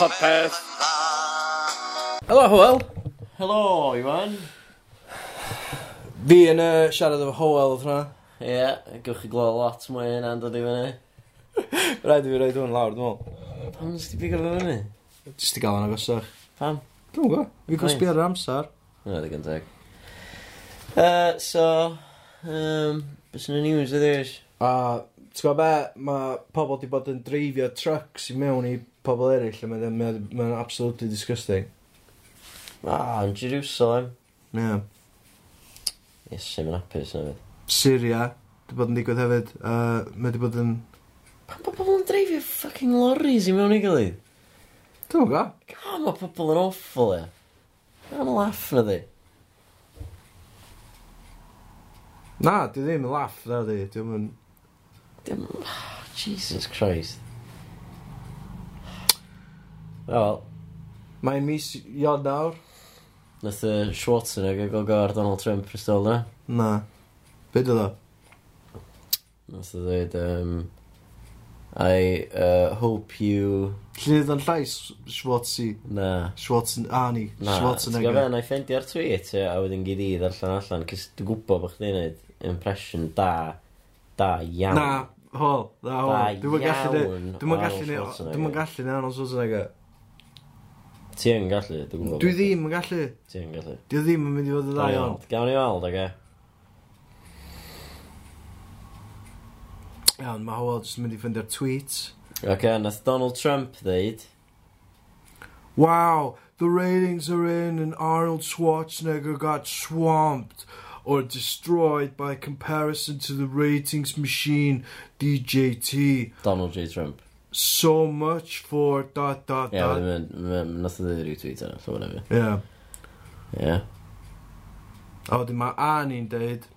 popeth. Helo, Hwyl. Helo, Iwan. Fi yn y siarad efo Hwyl oedd hwnna. Ie, yeah, gywch chi glod lot mwy yna yn dod i fyny. Rhaid i fi roed hwn lawr, dwi'n meddwl. Pam nes ti bigo'r fyny? Jyst i gael yna gosach. Pam? Dwi'n gwybod. Fi gwybod sbio ar amser. Yna, dwi'n gynteg. Uh, so, um, beth sy'n y news ydw i? Uh, ti'n gwybod be, mae pobl wedi bod yn dreifio trucks i mewn i pobl eraill, mae'n ma, ma absolutely disgusting. Ah, yn Jerusalem. Ie. Yeah. Yes, sy'n mynd apus na fydd. Syria, wedi bod yn digwydd hefyd. Uh, mae wedi bod yn... Pan bod pobl yn dreifio fucking lorries i mewn i gilydd? Dwi'n gwybod. Come mae pobl yn awful, ie. Mae'n laff na di. Na, di ddim yn laff na di. Dwi'n Dim... Oh, Jesus Christ. Wel. Mae mis Ionawr. Nath y Schwarzenegger gael gair Donald Trump pristol na? Na. Be dyla? Nath o ddweud, um, I uh, hope you... Llynydd yn llais Schwarzi. Na. Schwarzen... Ah, ni. Na. Schwarzenegger. Ti'n gofio, i ffendi ar tweet, a wedyn gyd i ddarllen allan, cys dwi'n gwybod bod chdi'n gwneud impression da Da iawn. Na, hol, na hol. Dwi'n mwyn gallu neud, dwi'n mwyn gallu neud, dwi'n gallu neud Arnold Schwarzenegger. Ti yn gallu, dwi'n gwybod. Dwi ddim yn gallu. Ti yn gallu. Dwi ddim yn mynd i fod y dda iawn. Gawn ni weld, oge. Iawn, mae Howell jyst yn mynd i ffyndio'r tweets. Oce, nath Donald Trump ddeud. Wow, the ratings are in and Arnold Schwarzenegger got swamped or destroyed by comparison to the ratings machine DJT. Donald J. Trump. So much for dot dot yeah, dot. Ie, nath o ddweud rhyw tweet yna, so whatever. Yeah. Ie. A wedyn mae Annie'n deud...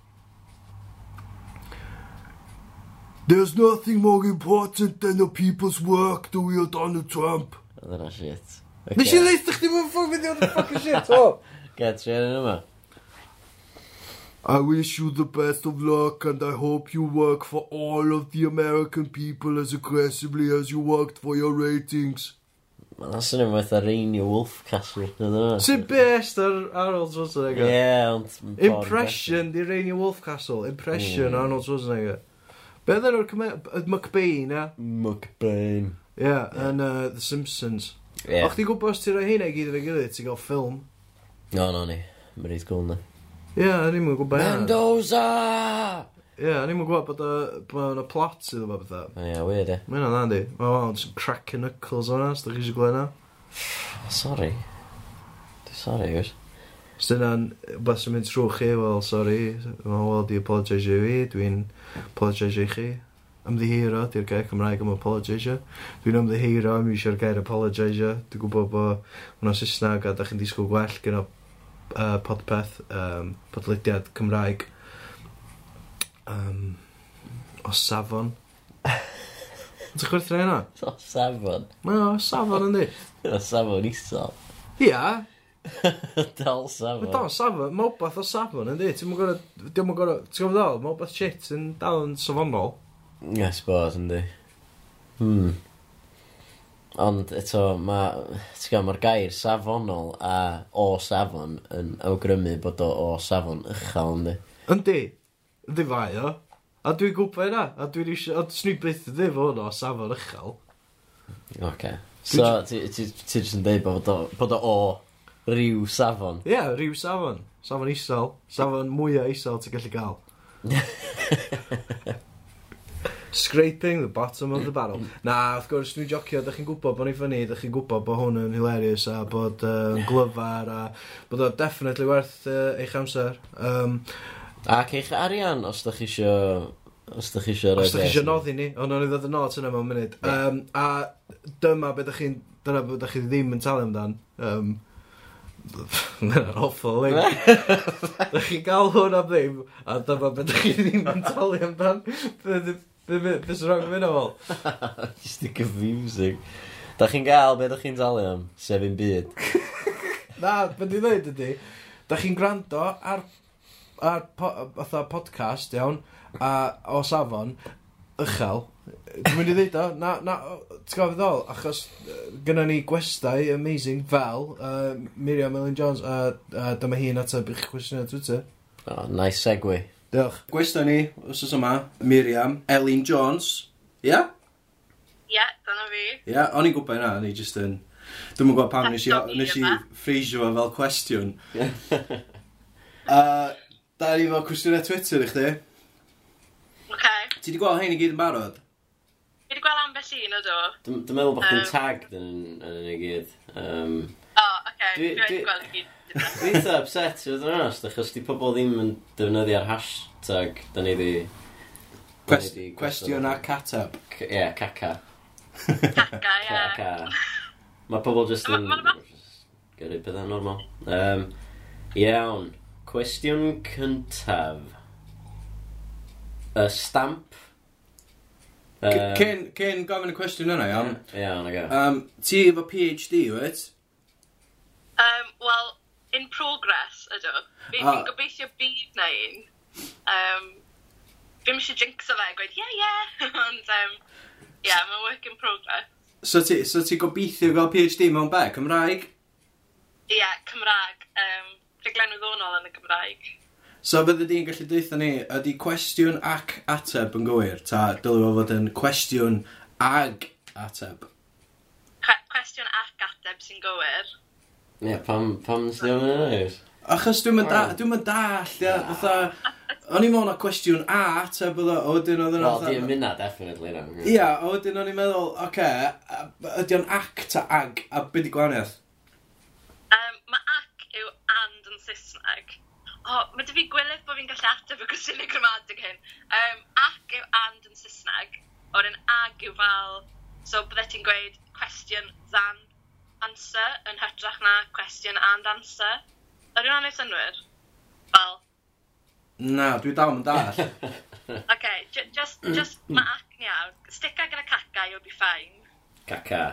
There's nothing more important than the people's work, do you, Donald Trump? Dyna shit. Nes i ddeud chdi mewn ffwrdd fynd i'r fucking shit, o! Get, siarad yma. I wish you the best of luck and I hope you work for all of the American people as aggressively as you worked for your ratings. Mae'n sy'n nhw'n fath ar Rainier Wolfcastle. Sy'n best ar Arnold Schwarzenegger? Ie, yeah, ond... Impression di Rainier Wolfcastle. Impression mm. Arnold Schwarzenegger. Be ddyn nhw'r McBain, ia? McBain. Ie, yeah, yn yeah. uh, The Simpsons. Yeah. O'ch ti'n gwybod os ti'n rhoi hynna i gyd efo'i gilydd, ti'n gael ffilm? No, no, ni. Mae'n reid gwl, na. Ie, yeah, ni'n mwyn gwybod. Mendoza! Ie, yeah, ni'n mwyn gwybod bod yna plot sydd efo bethau. Ie, yeah, weird e. Mae hynna'n di. Mae oh, hwnna'n some crack and knuckles o'na, os da chi eisiau gwneud Sorry. Sorry, gwrs. Os dyna'n beth sy'n mynd trwy chi, wel, sorry. Mae'n wel, di apologise i fi, dwi'n apologise i chi. Ymddihiro, di'r gair Cymraeg am apologise. Dwi'n ymddihiro, mi eisiau'r gair apologise. Dwi'n gwybod bod hwnna'n Saesneg a da chi'n disgwyl gwell gyda uh, podpeth, um, podlediad Cymraeg um, o safon. Ti'n chwerthu na hynna? O safon? Mae o safon yndi. O safon isol. Ia. Dal safon. Dal safon. Mae wbeth o safon yndi. Ti'n mwyn gorau... ti'n mwyn gorau... ti'n gwybod, mae wbeth shit yn dal yn safonol. Yes, bod yndi. Hmm. Ond eto, mae, ti'n gael, mae'r gair safonol a o safon yn awgrymu bod o o safon uchel, ynddi. Yndi, yndi fai o. A dwi'n gwybod yna, a dwi'n eisiau, ond sni byth ddim o'n o safon uchel. Oce. So, ti jyst yn dweud bod o, bod o o ryw safon. Ie, yeah, rhyw safon. Safon isol. Safon mwyaf isol ti'n gallu gael. Scraping the bottom of the mm. barrel. Na, wrth gwrs, dwi'n jocio, da chi'n gwybod bod ni'n ffynnu, da chi'n gwybod bod hwn yn hilarious a bod yn uh, glyfar a bod o definitely werth uh, eich amser. Um, Ac eich arian, os da chi eisiau... Os da chi eisiau rhoi Os da chi eisiau noddi ni, ond o'n i ddod yn nod yna mewn munud. Um, a dyma beth da chi'n... Dyna beth da chi ddim yn talu amdan. Um, Mae'n awful, link. Da chi gael hwn am ddim, a dyma beth da chi ddim yn talu amdan. Beth sy'n rhaid yn fel? Just yn confusing. Da chi'n gael beth chi'n talu am, Sefyn byd. Na, beth i ddweud ydy, da chi'n gwrando ar, ar po, fatha podcast, iawn, a o safon, ychel. Dwi'n mynd i ddweud o, na, na, ti'n gofio ddol, achos gyda ni gwestai amazing fel uh, Miriam Ellen Jones, a a dyma hi'n ateb i'ch cwestiwn ar Twitter. Oh, nice segue. Diolch. Gwesta ni, os oes yma, Miriam, Elin Jones. Ia? Yeah? Ie, yeah, dyna fi. Ia, yeah, o'n i'n gwybod yna, o'n i just yn... Dwi'n mwyn gwybod pam nes i, nes i ffreisio fo fel cwestiwn. A da ni fel cwestiynau Twitter i chdi. OK. Ti di gweld hyn i gyd yn barod? Fi wedi gweld ambell un o do. Dwi'n meddwl bod chi'n tagged yn, yn, yn y gyd. Um, o, oh, OK. Dwi, dwi, dwi wedi gweld i gyd. Dwi'n eitha upset i fod yn onest, achos di pobl ddim yn defnyddio'r hashtag, da ni di... da ni di- Cwestiwn a ateb. C- Ie, caca. Caca, ie. Caca. Mae pobl jyst yn... Ma- ma- Gyrru pethau normal. Um, iawn. Cwestiwn cyntaf. Y stamp. Yym, C- Cyn cyn gofyn y cwestiwn yna, iawn. Iawn, ac um, e. Ti efo PhD, wyt? Um, Wel, in progress ydw. Fi ah. fi'n gobeithio bydd na un. Um, fi'n eisiau o fe, gweud, yeah, yeah. Ond, um, yeah, mae'n work in progress. So ti, so ti gobeithio fel PhD mewn be, Cymraeg? Ie, yeah, Cymraeg. Um, Rheglen wyddonol yn y Gymraeg. So bydde di'n gallu dweud ni, ydy cwestiwn ac ateb yn gywir? Ta dylai fo fod yn cwestiwn ag ateb? Cwestiwn ac ateb sy'n gywir. Ie, pam, pam sydd ddim yn neis? Achos dwi'n mynd da, dwi'n mynd dall, ia, fatha... O'n i meddwl na cwestiwn A, te bod o, o dyn oedd Wel, di yn mynd definitely, na. Ia, o dyn o'n i'n meddwl, oce, okay, ydy o'n ac ta ag, a byd i gwahaniaeth? Um, mae ac yw and yn Saesneg. O, oh, mae dy fi gwylydd bod fi'n gallu ateb y gwestiwn gramadeg hyn. Um, ac yw and yn Saesneg, o'r un ag yw fel, so byddai ti'n gweud cwestiwn than answer yn hytrach na question and answer. Yr yw'n anodd synwyr? Fel... Na, dwi dal yn dall. OK, just, just mae acne iawn. Stica gyda caca, you'll be fine. Caca.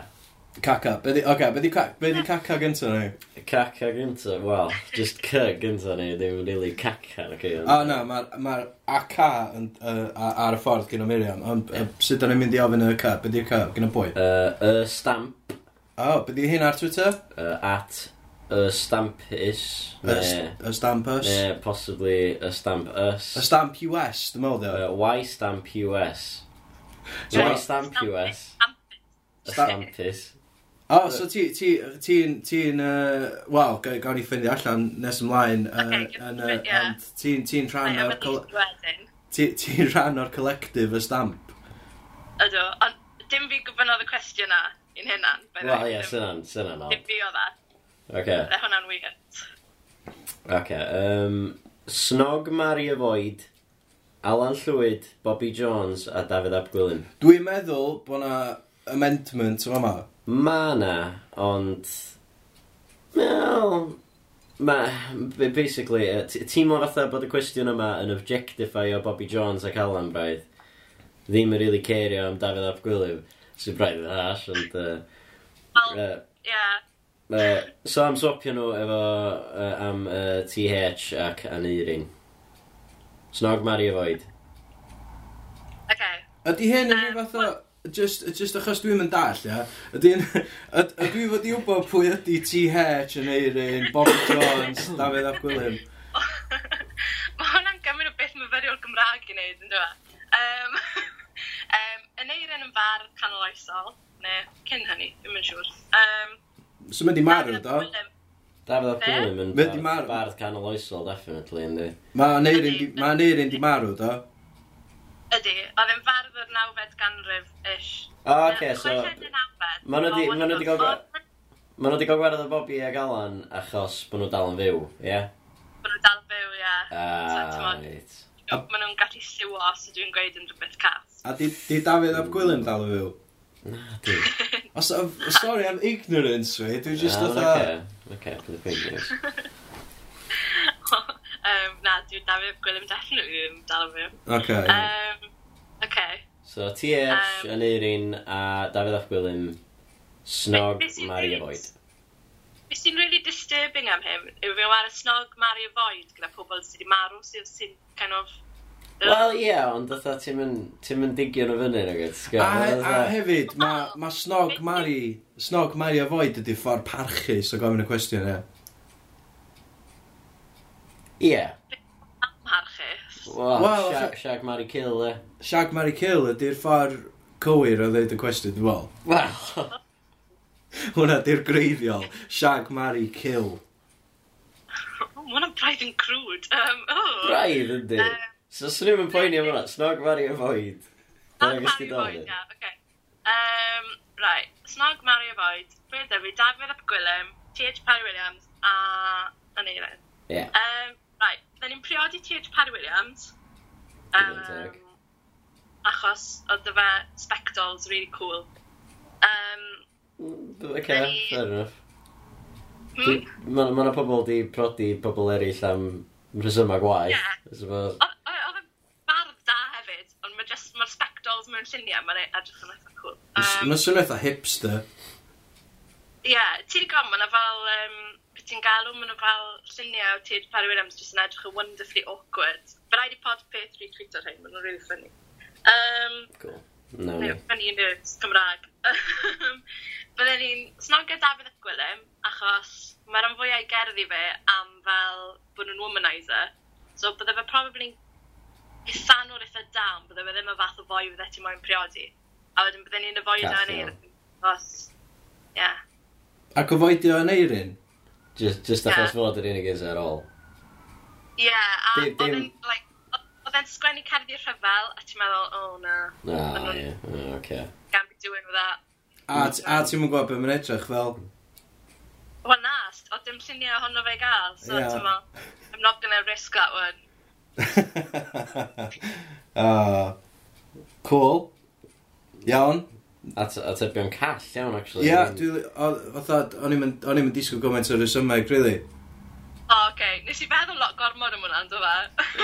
Caca. Be di, okay, be di, ca, be di caca gynta ni? Caca gynta, wel, just c gynta ni, ddim really caca na okay, A na, mae'r ma, ma a yn, uh, ar y ffordd gyda Miriam, ond yeah. sut da ni'n mynd i ofyn y c? Be di'r c Gyda pwy? Uh, y stamp. O, oh, byddi hyn ar Twitter? Uh, at y Stampus. Y Stampus. Ne, possibly y Stampus. Y Stamp US, dwi'n meddwl ddio. Uh, y Stamp US. Y Stamp US. Y Stampus. O, oh, so ti'n, ti, ti, ti uh, wel, gawn ni ffeindio allan nes ymlaen, uh, okay, uh, ti'n ti rhan o'r... Ti'n rhan o'r collective y stamp? Ydw, ond dim fi gwybod oedd y cwestiwn na i'n hynna'n. Wel, ie, sy'n hynna'n od. Dim fi o dda. Oce. Hwna'n weird. Oce. Um, Snog Mario Void, Alan Llwyd, Bobby Jones a David Ap Gwilym. Dwi'n meddwl bod na amendment yma ma. Na, ond... Wel... Ma, basically, ti'n mor atha bod y cwestiwn yma yn objectify o Bobby Jones ac Alan braidd. Ddim yn really cerio am David Ap Gwilym. Sy'n braidd yn hash, ond... Wel, uh, ie. Uh, so am swapio nhw efo uh, am uh, TH ac Aneirin. Snog Mary a Foed. Okay. Ydy hyn yn rhyw fath o... Just, just achos dwi'n mynd dall, ia. Ydy hyn... Dwi fod i wybod pwy ydy TH yn Eirin, Bob Jones, David ap Gwilym. Mae hwnna'n gymryd o beth myfyriol Gymraeg i wneud, yn dwi? Um, e? um, yn far canoloesol, neu cyn hynny, ddim yn siŵr. Um, so mynd i marw, do? Dafydd ap Gwilym yn Mynd i bardd marw. bardd canol oesol, definitely, yndi. Mae Aneirin di- ma' Aneirin di marw, do? Ydy, oedd yn fardd o'r 90 ganrif-ish. O, oce, so... Ma' nhw 'di- ma' nhw 'di gael gwa- Ma' nhw wedi cael gwared o Bobby a Galan achos bod nhw dal yn fyw, ie? Yeah? Bod nhw'n dal yn byw, ia. Ah, so, Ah, t'mod, reit maen nhw'n gallu siwo os so dwi'n gweud yn rhywbeth cas. A di, di David ap Gwilym dal y fyw? Na, di. Os, sorry am ignorance fi, dwi'n just oedd a... Oce, oce, fingers. um, na, dwi'n David ab Gwilym definitely ddim dal y fyw. Oce. Okay. Um, okay. So, TH, um, Aneirin a David ap Gwilym, Snog, Maria Boyd. Be sy'n really disturbing am hyn yw fi'n ar y snog Mario Void gyda pobl sydd wedi marw sydd sy'n kind of Wel, ie, ond fatha ti'n mynd digio nhw fyny nag oes. A, a hefyd, mae ma snog Mari, snog Mari a foed ydy ffordd parchus o gofyn y cwestiwn, ie. Ie. Parchus. Wel, Shag Mari Kill, e. Shag Mari Kill ydy'r ffordd cywir o ddeud y cwestiwn, dwi'n fel. Wel. Hwna di'r greiddiol. Shag Mari Kill. Hwna'n braidd yn crwd. Um, oh. Braidd, ydy. Um, So, swn i'n poeni am hwnna. Snog, marry a void. Snog, marry a void, ie, oce. Um, right. Snog, marry a void. Fe ddefu, Dafydd ap Gwilym, T.H. Parry Williams, a... Na ni, rhaid. Yeah. Um, right. Dda ni'n priodi T.H. Parry Williams. Um, achos oedd e fe spectols really cool. Um, mm, okay, ni... fair enough. Hmm? Mae yna pobl di prodi pobl eraill am rhesymau gwaith. Yeah mae'r spectols mewn lluniau, mae'n e- edrych yn eitha cool. Um, mae'n swnio eitha hipster. Ie, yeah, ti wedi gom, mae'n fel, um, beth ti'n galw, mae'n fel lluniau o Tid Parry Williams jyst yn edrych yn wonderfully awkward. Fe rhaid i pod peth rhi tweet o'r hyn, mae'n really funny. Um, cool. No. no funny yn Cymraeg. Byddwn ni'n snogio David at Gwilym, achos mae'r rhan fwyaf i gerddi fe am fel bod nhw'n womanizer. So bydde fe probably isanwr eitha dam, bydde fe ddim y fath o foi fydde ti moyn priodi. A wedyn bydde ni'n avoid foi yna yn eirin. Os, ie. Yeah. Ac o foedio yn eirin? Just, just yeah. achos fod yr unig is ar ôl. Ie, yeah, a oedd yn, like, oedd e'n sgwennu cerddi rhyfel, a ti'n meddwl, oh na. Ah, ie, yeah. okay. Can't be doing with that. A, a ti'n mwyn gwybod beth mae'n edrych fel? Wel na, oedd dim lluniau ohono fe gael, so yeah. ti'n meddwl, I'm not gonna risk that one uh, cool. Iawn. A tebion call iawn, actually. Ia, dwi... o- Fatha, o'n i'm yn o'n i'm yn disgwyl gymaint o'r rhesymeg, really. O, oh, okay. Nes i feddwl lot gormod am hwnna, ynddo fe?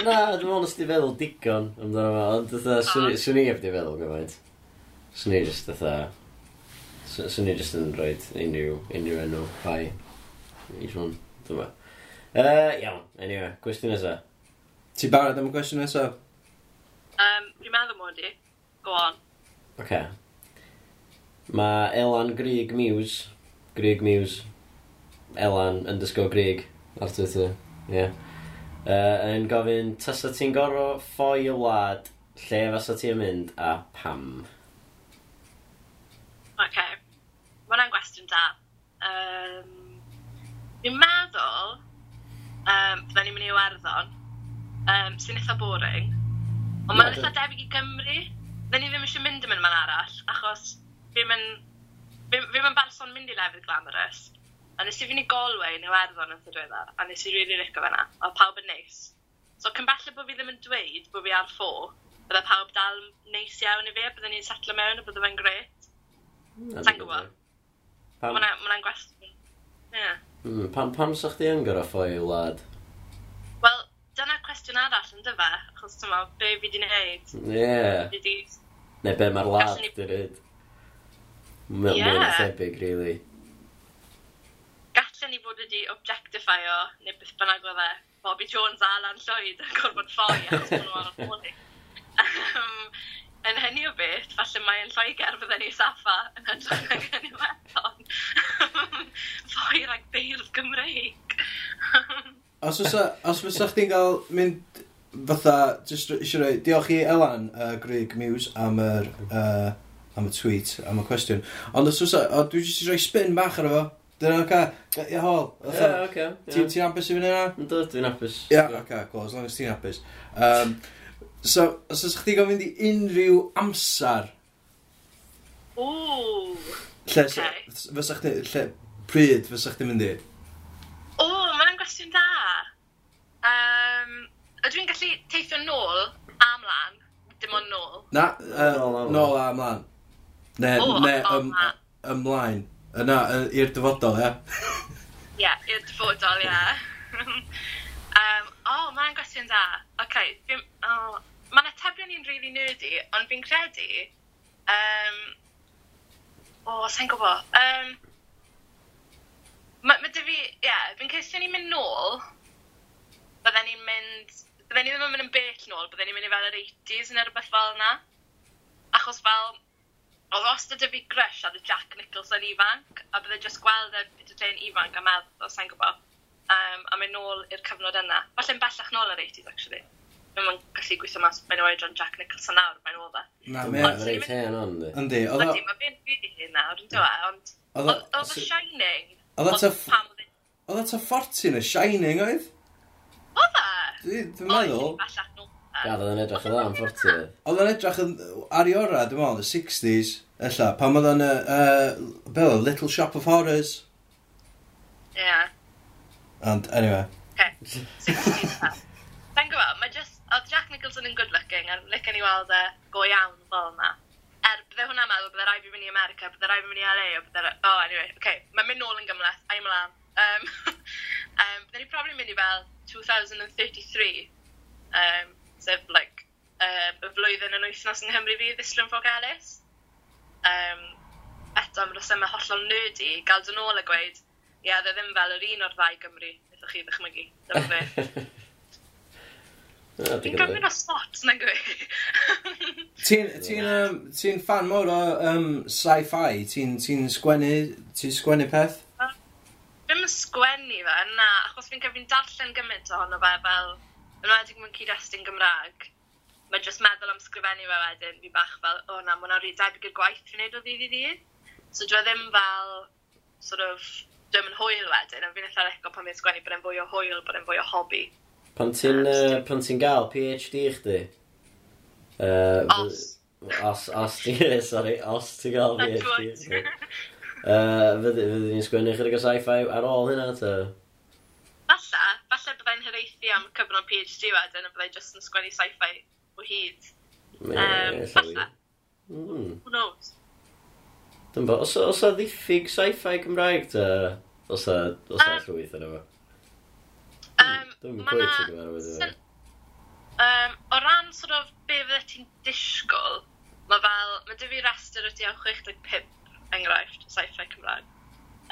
Na, dwi'n meddwl nes di feddwl digon amdano fo, ond dyna, swn i- swn i heb di feddwl gymaint. Swn i just dyna, swn i just yn rhoi unrhyw, unrhyw enw pai, each one, dwi'n meddwl. Uh, iawn, anyway, cwestiwn nesaf. Ti'n barod am y gwestiwn nesaf? Um, Dwi'n meddwl mod i. Go on. Oce. Okay. Mae Elan Grig Muse, Grig Muse, Elan underscore Grig, ar Twitter, ie. Yeah. Uh, yn gofyn, tasa ti'n gorfod ffoi y wlad, lle fasa ti'n mynd a pam? OK. Mae hwnna'n gwestiwn da. Um, Dwi'n meddwl, um, fydda ni'n mynd i Iwerddon, um, sy'n eitha boring. Ond yeah, mae'n eitha debyg i Gymru. Dyn ni ddim eisiau mynd yn mynd man arall, achos fi'n mynd... Fi'n mynd berson mynd i lefydd glamorous. A nes i fynd i Galway yn Iwerddon yn ddydwedda, a nes i rili really rico fyna. A pawb yn neis. So cymbella bod fi ddim yn dweud bod fi ar ffô, bydde pawb dal neis iawn i fi, bydde ni'n setlo mewn a bydde fe'n gret. Sa'n gwybod? Mae'n gwestiwn. Hmm, pam, pam sa'ch di yn gorau ffoi i wlad? dyna cwestiwn arall yn dyfa, achos ti'n meddwl, be fi di wneud? Ie. Yeah. Di... Neu be mae'r lad ni... di ryd? Mae'n yeah. thebyg, really. Gallen ni fod wedi objectify o, neu beth bynnag oedd e, Bobby Jones a Alan Lloyd yn gorfod ffoi, achos maen nhw'n ar y ffoi. yn hynny o beth, falle mae'n yn Lloegr fydden ni saffa yn edrych yn hynny o beth. Fwy beirdd Gymreig. Os fysa, os fysa chdi'n cael mynd fatha, just eisiau rhoi, diolch i Elan, uh, Greg Muse, am yr, uh, am y tweet, am y cwestiwn. Ond os fysa, o, dwi jyst eisiau rhoi spin bach ar efo. Dyna o'r ca, ia hol. Ie, oce. Ti'n hapus i fyny yna? Ynddo, dwi'n hapus. Ie, oce, cool, as long as ti'n hapus. Um, so, os ydych chdi gofyn i unrhyw amser... Ooh! Lle, okay. fysa chdi, lle, pryd fysa chdi mynd i? gwestiwn da. Um, ydw i'n gallu teithio nôl a mlaen? Dim ond nôl. Na, uh, nôl a mlaen. Ne, o, ne, ym, ymlaen. Yna, i'r dyfodol, ia? Ie, yeah, i'r dyfodol, ie. Um, o, mae'n gwestiwn da. Oce, okay, oh, mae'n atebion i'n really nerdy, ond fi'n credu... Um, o, oh, sa'n gwybod. Um, Mae ma dy fi, ie, yeah, fi'n cysio ni'n mynd nôl, bydden ni'n mynd, bydden ni ddim yn mynd yn bell nôl, bydden ni'n mynd i fel yr 80s neu rhywbeth fel yna. Achos fel, oedd os dy fi grush ar y Jack Nicholson ifanc, a bydden just gweld y bydden ifanc a meddwl, sa'n gwybod, um, a mynd nôl i'r cyfnod yna. Falle'n bellach nôl yr 80s, actually. Mae'n ma'n gallu gweithio mas, mae'n oedran Jack Nicholson nawr, mae'n oedd e. Na, mae'n reit hen ond. Yndi, oedd o... Yndi, mae'n fynd fi nawr, yn dweud, ond... Oedd The Shining, Oedd o ta 40 yn y Shining oedd? Oedd e? Dwi'n e meddwl. Gad oedd yn edrych yn dda am 40. Oedd yn edrych yn ar i ora, dwi'n meddwl, y 60s. Ella, pan oedd yn uh, be oedd, Little Shop of Horrors. Ie. Yeah. Ond, anyway. Okay. 60s, Sa'n gwybod, mae just, oedd Jack Nicholson yn good looking, and licen i weld e go iawn fel yna bydde hwnna'n meddwl, bydde rai fi mynd i America, bydde rai fi mynd i LA, o bydde... Oh, anyway, okay, mae'n mynd nôl yn gymleth, a'i mlaen. Um, um, bydde ni'n probably mynd i fel 2033, um, sef, like, uh, y flwyddyn yn wythnos yng Nghymru fi, ddisglwn ffog Ellis. Um, eto, am resymau hollol nerdy, gael dyn ôl a gweud, ie, yeah, ddim fel yr un o'r ddau Gymru, wnaethoch chi ddychmygu. Dyma fe. Fi'n gofyn o spots na gwy. Ti'n ti um, ti fan mawr o um, sci-fi? Ti'n ti sgwennu, ti sgwennu peth? Ddim yn sgwennu fe, na, achos fi'n cyfrin darllen gymaint ohono fe fel, yn wedi'i mewn cyd-destun Gymraeg. Mae jyst meddwl am sgrifennu fe wedyn, fi bach fel, o na, mae'n rhi debyg i'r gwaith fi'n neud o ddydd i ddydd. So dwi ddim fel, sort of, dwi'n hwyl wedyn, a fi'n eitha reco pan fi'n sgwennu bod e'n fwy o hwyl, bod e'n fwy o hobi. Pan ti'n uh, pan ti'n gael PhD chdi? Uh, os. Os, os ti, sorry, os ti'n gael PhD chdi. Uh, fyddi ni'n sgwennu chydig o sci-fi ar ôl hynna, ta? Falla, falla byddai'n hyreithi am cyfnod PhD wedyn, a byddai jyst yn sgwennu sci-fi o hyd. Me, um, falla. Mm. Who knows? Dyn bo, os, os a ddiffyg sci-fi Cymraeg, ta? Os a, os a um, llwyth yna fo? Um, Dwi'n gweithio gyda'r wedi. Um, o ran sort of be fydde ti'n disgwyl, mae fel, mae dy fi rester o ti am 65 enghraifft o sci-fi Cymraeg.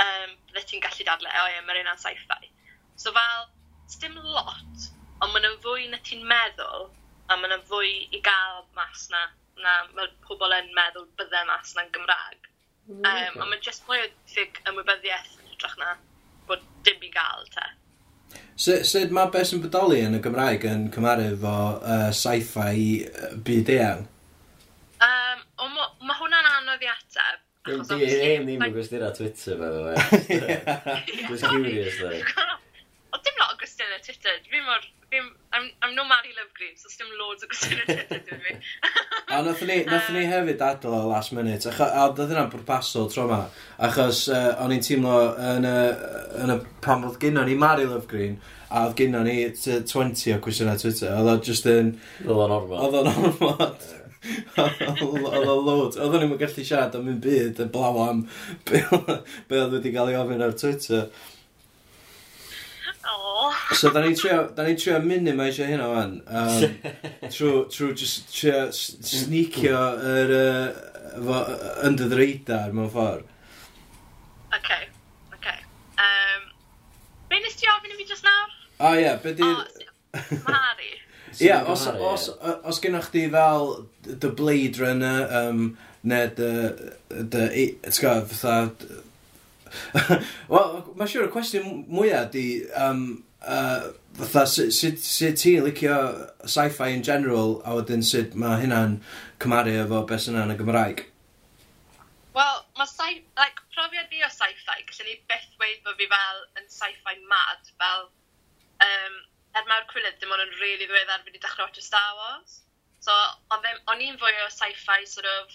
Um, fydde ti'n gallu dadle, o ie, mae'r un am sci-fi. So fel, dim lot, ond mae'n yna fwy na ti'n meddwl, a mae'n yna fwy i gael mas na, na mae pobl yn meddwl bydde mas na'n Gymraeg. Mm, um, okay. Ond mae jyst mwy o ddeg ymwybyddiaeth yn hytrach na bod dim i gael te. Sut, sut mae beth sy'n bodoli yn y Gymraeg yn cymaru fo uh, sci-fi i uh, byd eang? Um, o, ma, ma hwnna'n anodd i ateb. Di hen ddim yn gwestiwn Twitter, by the way. Just curious, though. O, dim lot o gwestiwn Twitter. Fi mor... I'm, I'm no Mary Lovegreen, so dim loads o gwestiwn Twitter, dwi'n fi. A nath ni, nath ni hefyd adal o last minute, acho, a doedd hynna'n bwrpasol tro yma, achos uh, o'n i'n teimlo yn y, yn y pan oedd gynno ni Mary Love Green, a oedd gynno ni t- 20 o cwestiynau Twitter, oedd o just yn... Oedd o'n ormod. Oedd o'n ormod. Oedd o'n load. Oedd o'n i'n gallu siarad am un byd, yn blaw am be oedd wedi cael ei ofyn ar Twitter. So, da ni'n trio, da ni'n trio minimisio hynna fan. Um, trwy, trwy just trio sneakio yr, uh, fo, under the radar mewn ffordd. OK, OK. Um, be nes ti ofyn i fi just nawr? O oh, ie, yeah, be di... O, Mari. Ie, os, os, os gennych chi fel The Blade Runner, um, neu dy... dy... got, fatha... Wel, mae'n siŵr y cwestiwn mwyaf di um, uh, fatha, sut sy, sy, ti'n licio sci-fi in general, a wedyn sut mae hynna'n cymaru efo beth sy'n yn y Gymraeg? Wel, mae sci like, profiad fi o sci-fi, gallwn ni beth weid bod fi fel yn sci-fi mad, fel, um, er mae'r cwylydd, dim ond yn rili really ddiweddar fi wedi dechrau watch Star Wars. So, o'n i'n fwy o sci-fi sort of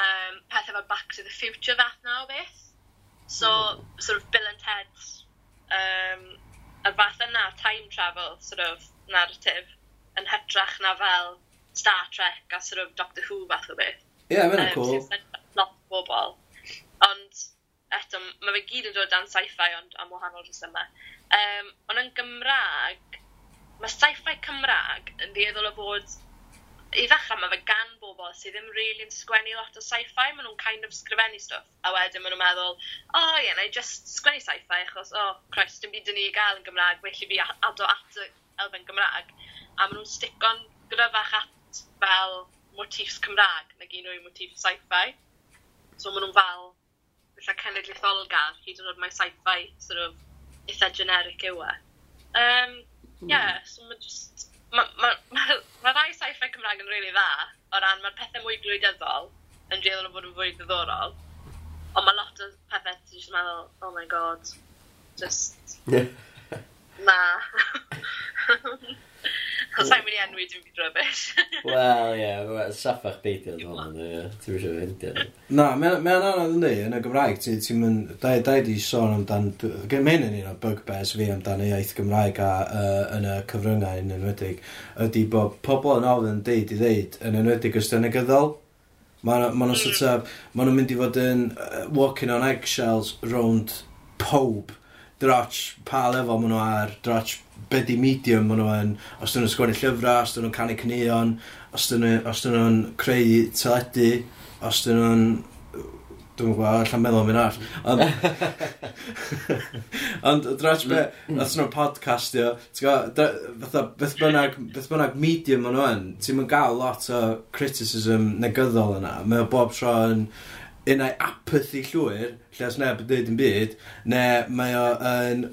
um, pethau fel Back to the Future fath na o beth. So, hmm. sort of Bill and Ted's um, y fath yna time travel sort of narrative yn hytrach na fel Star Trek a sort of Doctor Who fath o beth. Ie, yeah, mae'n um, cool. Lot o bobl. Ond eto, mae fe gyd yn dod dan sci-fi ond am wahanol rhesymau. Um, ond yn Gymraeg, mae sci-fi Cymraeg yn dieddol o fod i ddechrau mae fe gan bobl sydd ddim really yn sgwennu lot o sci-fi, maen nhw'n kind of sgrifennu stwff. A wedyn maen nhw'n meddwl, o oh, ie, yeah, na i just sgwennu sci-fi achos, o, oh, Christ, dim byd yn ni i gael yn Gymraeg, felly fi ado at y elfen Gymraeg. A maen nhw'n sticon gryfach at fel motifs Cymraeg, nag un o'i motif sci-fi. So maen nhw'n fel, felly cenedlaetholgar, hyd yn oed mae sci-fi sort of eitha generic yw e. Um, yeah, hmm. so mae just, mae ma, ma, Cymraeg yn rili really dda, o ran mae'r pethau mwy gwleidyddol yn dweud fod yn fwy ddiddorol, ond mae lot o pethau ti'n just meddwl, oh my god, just... Yeah. na. Cos sa'n mynd i enwi dim byd rybys. Wel, ie, saffach beidio yn hwn, ie. Ti'n mysio fendio. Na, mae'n anodd yn ei, yn y Gymraeg. Ti'n ti mynd, da i di sôn amdan, gen mynd yn un o bugbears fi amdan y iaith Gymraeg a yn y cyfryngau yn enwedig, ydy bod pobl yn ofyn deud i ddeud yn enwedig ystynegyddol, dyna gyddol. Mae nhw'n hmm. sort of, mae nhw'n mynd i fod yn uh, walking on eggshells round pob droch pa lefel maen nhw ar, droch be di medium maen nhw yn, os dyn nhw'n sgwennu llyfrau, os dyn nhw'n canu cnion, os dyn nhw'n creu teledu, os dyn nhw'n Dwi'n gwybod, allan meddwl am un all. Ond, ond drach be, nath nhw'n podcastio, fatha, beth bynnag, beth bynnag medium maen nhw yn, ti'n mynd gael lot o criticism negyddol yna. Mae o bob tro yn, unau apathy llwyr, lle os neb yn dweud yn byd, neu mae o yn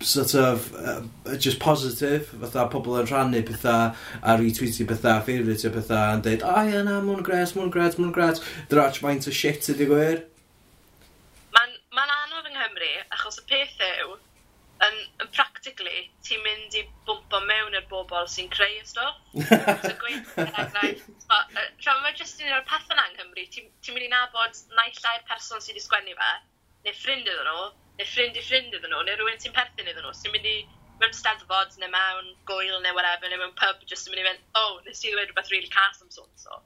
sort of uh, just positive, fatha pobl yn rhannu pethau a retweetio pethau, favourite o pethau, yn dweud, o oh, ie na, mwyn gres, mwyn gres, mwyn gres, drach faint o shit ydi gwir. Mae'n ma anodd yng Nghymru, achos y peth yw, yn, yn practically, ti'n mynd i bwmpo mewn i'r bobl sy'n creu y stwff. so gweithio'n enghraifft, mae jyst yn o'r peth yna yng Nghymru, ti'n ti mynd i nabod naillai'r person sydd wedi sgwennu fe, neu ffrind iddyn nhw, neu ffrind i ffrind iddyn nhw, neu rhywun sy'n perthyn iddyn nhw, sy'n mynd i mewn steddfod neu mewn gwyl neu whatever, neu mewn pub, jyst yn mynd i fynd, oh, nes i ddweud rhywbeth really cas am sôn so.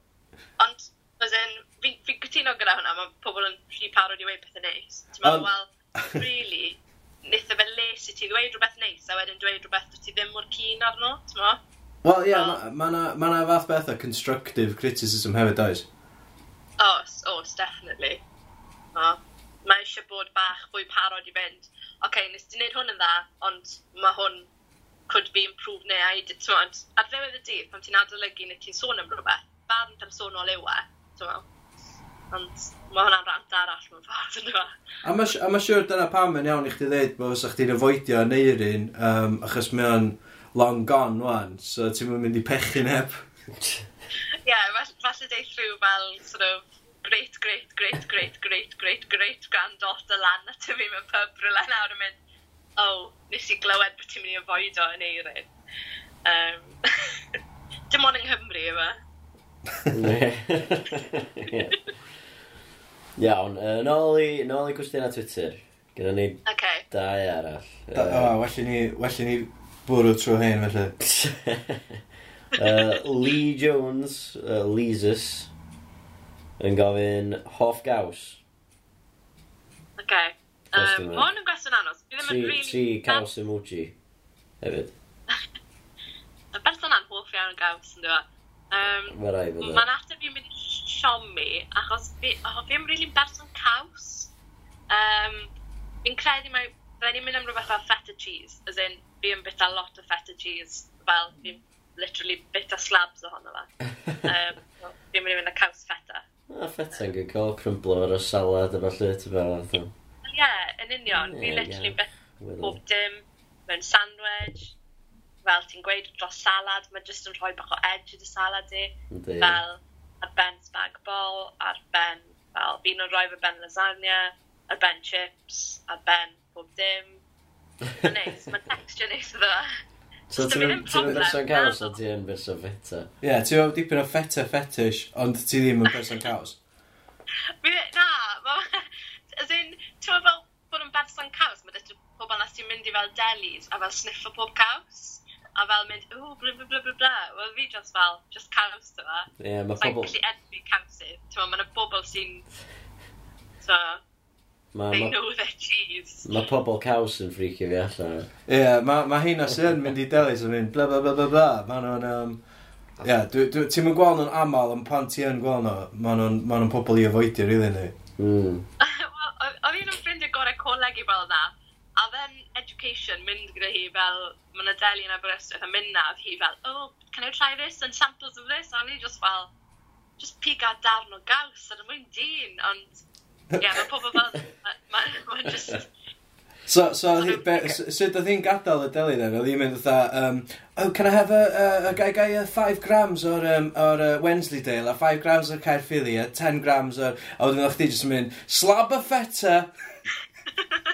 Ond, as in, fi'n fi cytuno gyda hwnna, mae pobl yn rhy parod i weid pethau neis. Ti'n meddwl, well, really, nitha fe les i ti ddweud rhywbeth neis a wedyn dweud rhywbeth dwi ti ddim mor cyn arno, ti'n mo? Wel, ie, yeah, mae yna ma ma fath beth o constructive criticism hefyd, oes? Os, os, definitely. O, mae eisiau bod bach fwy parod i fynd. Oce, okay, nes di wneud hwn yn dda, ond mae hwn could be improved neu aid, ti'n mo? Ar ddiwedd y dydd, pan ti'n adolygu neu ti'n sôn am rhywbeth, barn am sôn o lewa, ti'n mo? Ond mae hwnna'n rant arall mewn ffordd yn yma. A mae ma siwr dyna pam yn iawn i chdi ddeud bod fysa chdi'n efoidio neirin, um, achos mae o'n long gone wan, so ti'n mynd i pechu neb. Ie, yeah, falle deith rhyw fel sort of great, great, great, great, great, great, great granddaughter lan at y fi mewn pub rhywle nawr yn mynd, oh, nes i glywed bod ti'n mynd i efoidio yn eirin. Um, dim ond yng Nghymru yma. Ne. Iawn, uh, nôl i, nôl i cwestiynau Twitter. Gyda ni okay. dau arall. Da, uh, o, well i ni, well ni bwrw trwy hyn, felly. uh, Lee Jones, uh, Leesus, yn gofyn hoff gaws. OK. Um, ma hwn yn gwestiwn anodd. Tri, really... tri caws emoji hefyd. Mae person anhoff iawn yn gaws, yn dweud. Um, Mae'n ateb i'n mynd i siomi achos fi, oh, fi'n rili'n really berson caws. Um, fi'n credu mae, rhaid i'n mynd am rhywbeth fel feta cheese, as in, fi'n bita lot o feta cheese, fel fi'n literally bita slabs ohono fe. um, so, fi'n mynd i fynd â caws feta. A feta'n good call, crumblo ar y salad a falle, ti'n fel oedd. Ie, yn union, fi'n literally yeah. bita bob dim, mewn sandwich, fel ti'n gweud dros salad, mae jyst yn rhoi bach o edge i dy salad i. Fel, ar ben spag bol, ar ben, fel, fi'n nhw'n rhoi fy ben lasagna, ar ben chips, ar ben pob dim. Mae'n neis, mae'n texture neis o dda. So ti'n mynd person caws o ti yn person feta? Ie, yeah, ti'n mynd dipyn o feta fetish, ond ti ddim yn person caws? Na, as in, ti'n mynd fel bod yn berson caws, mae pobl nes ti'n mynd i fel delis a fel sniffo pob caws a fel mynd, ww, bla bla bla bla bla. Wel, fi just fel, just caws to fa. Ie, yeah, mae pobl... Sa'n gallu enw cawsydd. Ti'n ma, mae'n y bobl sy'n... So, ma, they ma, know their cheese. Mae pobl caws yn ffricio fi allan. Ie, yeah, mae ma heina sy'n mynd i delis yn mynd, bla bla bla bla bla. Mae nhw'n... Um, Ie, yeah, ti'n mynd gweld nhw'n aml, ond pan ti yn gweld nhw, mae nhw'n ma pobl i afoidio, rili, really, ni. Mm. Oedd un o'n ffrindiau gorau coleg i fel na education mynd gyda hi fel, mae'n adeli yn Aberystwyth a mynd na, hi fel, oh, can I try this and samples of this? A i just fel, just pig a darn o gaws ar y mwyn dyn, ond, ie, yeah, mae pobl fel, mae'n just... So, so, sut oedd hi'n gadael y deli then? Oedd hi'n mynd oedd um, oh, can I have a, a, a guy 5 grams o'r, um, or, uh, Wensleydale, a 5 grams o'r Caerphilly, a 10 grams o'r... A wedyn oedd chdi jyst yn mynd, slab o feta!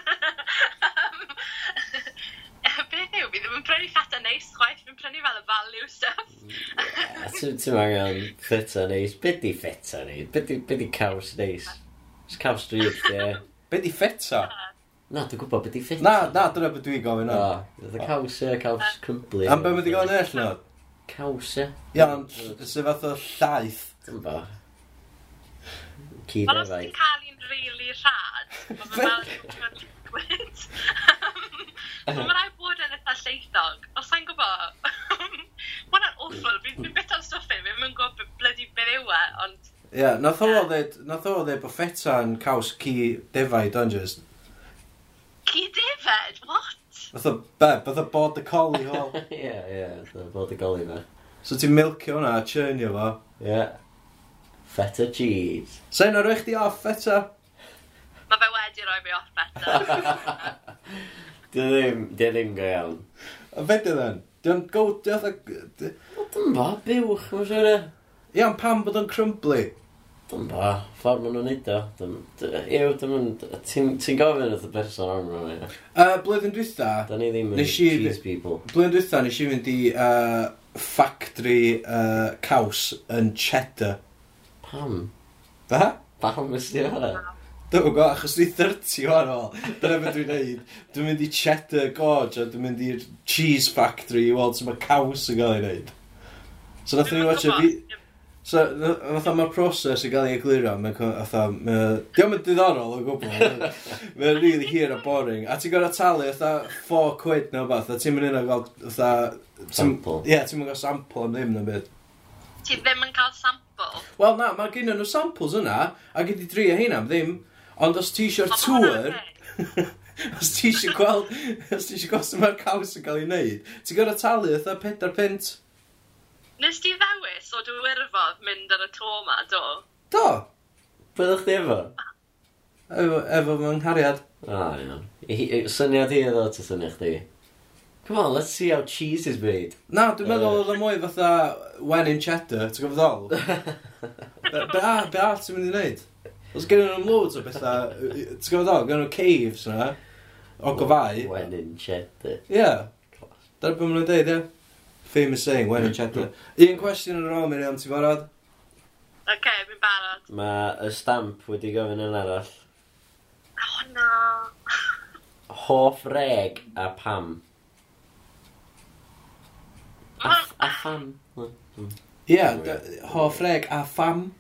Fi'n prynu ffata neis, chwaith. Fi'n prynu fel y value stuff. Ti'n angen ffeta neis. Be di ffeta neis? Be di caws neis? Caws drif, ie. Be di ffeta? Na, dwi'n gwybod beth di ffeta. Na, na, dyna beth dwi'n gofyn. Na, dwi'n caws e, caws crumbly. Am beth wedi gofyn ell, no? Caws e. Ia, sy'n fath o llaeth. Dwi'n bo. Cyd efau. Ond os cael un rili rhad, mae'n fel yn digwydd. Mae'n rhaid fatha lleithog. Os sa'n gwybod? Mae'n awful. Fi'n fi beth o'n stoffi. Fi'n mynd gwybod bloody beth yw e, ond... Ie, yeah, nath o ddweud bod feta yn caws ci defaid, ond just. Ci defaid? What? Fath o beb, fath o bod y coli hol. Ie, ie, bod y coli fe. So ti'n milcio hwnna a churnio fo. Ie. Yeah. Feta cheese. Sa'n so, o'r eich di off feta? Mae fe wedi rhoi fi off feta. Di ddim, di ddim go iawn. A fe di dden? Di o'n go, di o'n... Dwi'n ba, buwch, mae'n siwr e. Iawn, pam bod o'n crumbly? Dwi'n ba, ffordd maen nhw'n neud o. Ew, dwi'n... Ti'n gofyn wrth y person arm rhan i. Blwyddyn dwytha... Da ni ddim yn cheese people. Blwyddyn dwytha, nes i fynd i uh, factory uh, caws yn cheddar. Pam? Da? Pam ysdi o hwnna? Dwi'n gwybod, achos ni 30 o'n ôl, dyna beth dwi'n neud. Dwi'n mynd i Cheddar Gorge a dwi'n mynd i'r Cheese Factory i weld sy'n mae caws yn cael ei wneud. So nath ni watch a fi... So, fatha mae'r proses yn cael ei egluro, mae'n fatha, diolch yn diddorol o gwbl, mae'n really hir a boring. A ti'n gorau talu fatha 4 quid neu beth. a ti'n mynd i'n gael fatha... Sample. Ie, ti'n mynd gael sample am ddim na beth. Ti ddim yn cael sample? Wel na, mae gen nhw samples yna, a gyd i dri a heina, ddim Ond os ti eisiau'r tŵr, os ti eisiau gweld, os ti eisiau gweld sy'n mae'r caws yn cael ei wneud, ti'n gorau talu ytho 4 pint. Nes ti ddewis o dwi wirfodd mynd ar y to ma, do? Do. Byddwch chi efo? Efo, efo fy nghariad. O, oh, iawn. No. Syniad i eddo ta syniad chdi. Come on, let's see how cheese is made. Na, dwi'n meddwl oedd o mwy fatha when in cheddar, ti'n gofod ddol? Be a, be a ti'n mynd i wneud? Os gen nhw'n loads o bethau, ti'n gwybod o, gen nhw'n caves yna, o gofau. When in cheddar. Ie. Dyna beth maen nhw'n deud, ie. Famous saying, when in cheddar. Un cwestiwn yn ôl, Miriam, ti'n barod? Oce, okay, mi'n barod. Mae y stamp wedi gofyn yn arall. Oh no. Hoff reg a pam. A, a pham. Hmm. Ie, yeah, hoff reg a pham.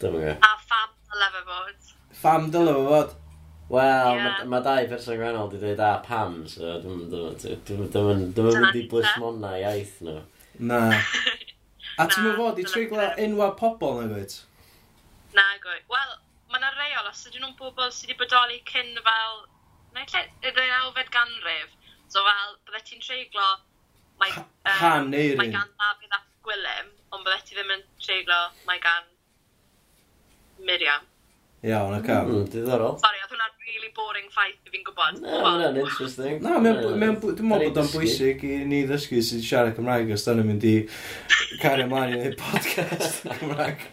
Dyma A pham. Dylefa Fam dylefa fod? Wel, Ie. yeah. mae dau person gwennol wedi dweud a pam, so dwi'n mynd i blismonna iaith nhw. Na. A ti'n Na, meddwl fod i dyna triglo beth. enwa pobl na gwyt? Na, gwy. Wel, mae yna reol os ydyn nhw'n bobl sydd wedi bodoli cyn fel... Neu lle, y ddeawfed ganrif. So fel, bydde ti'n treiglo... Mae, Ha- yy, Han Eirin. Mae gan Dafydd ap Gwilym, ond bydde ti ddim yn treiglo mae gan Miriam. Iawn, ac am. Mm, diddorol. Sorry, oedd hwnna'n really boring ffaith i fi'n gwybod. Na, no, hwnna'n interesting. Na, dwi'n meddwl bod o'n bwysig i ni ddysgu sydd siarad Cymraeg os dan nhw'n mynd i cario ymlaen i wneud podcast Cymraeg.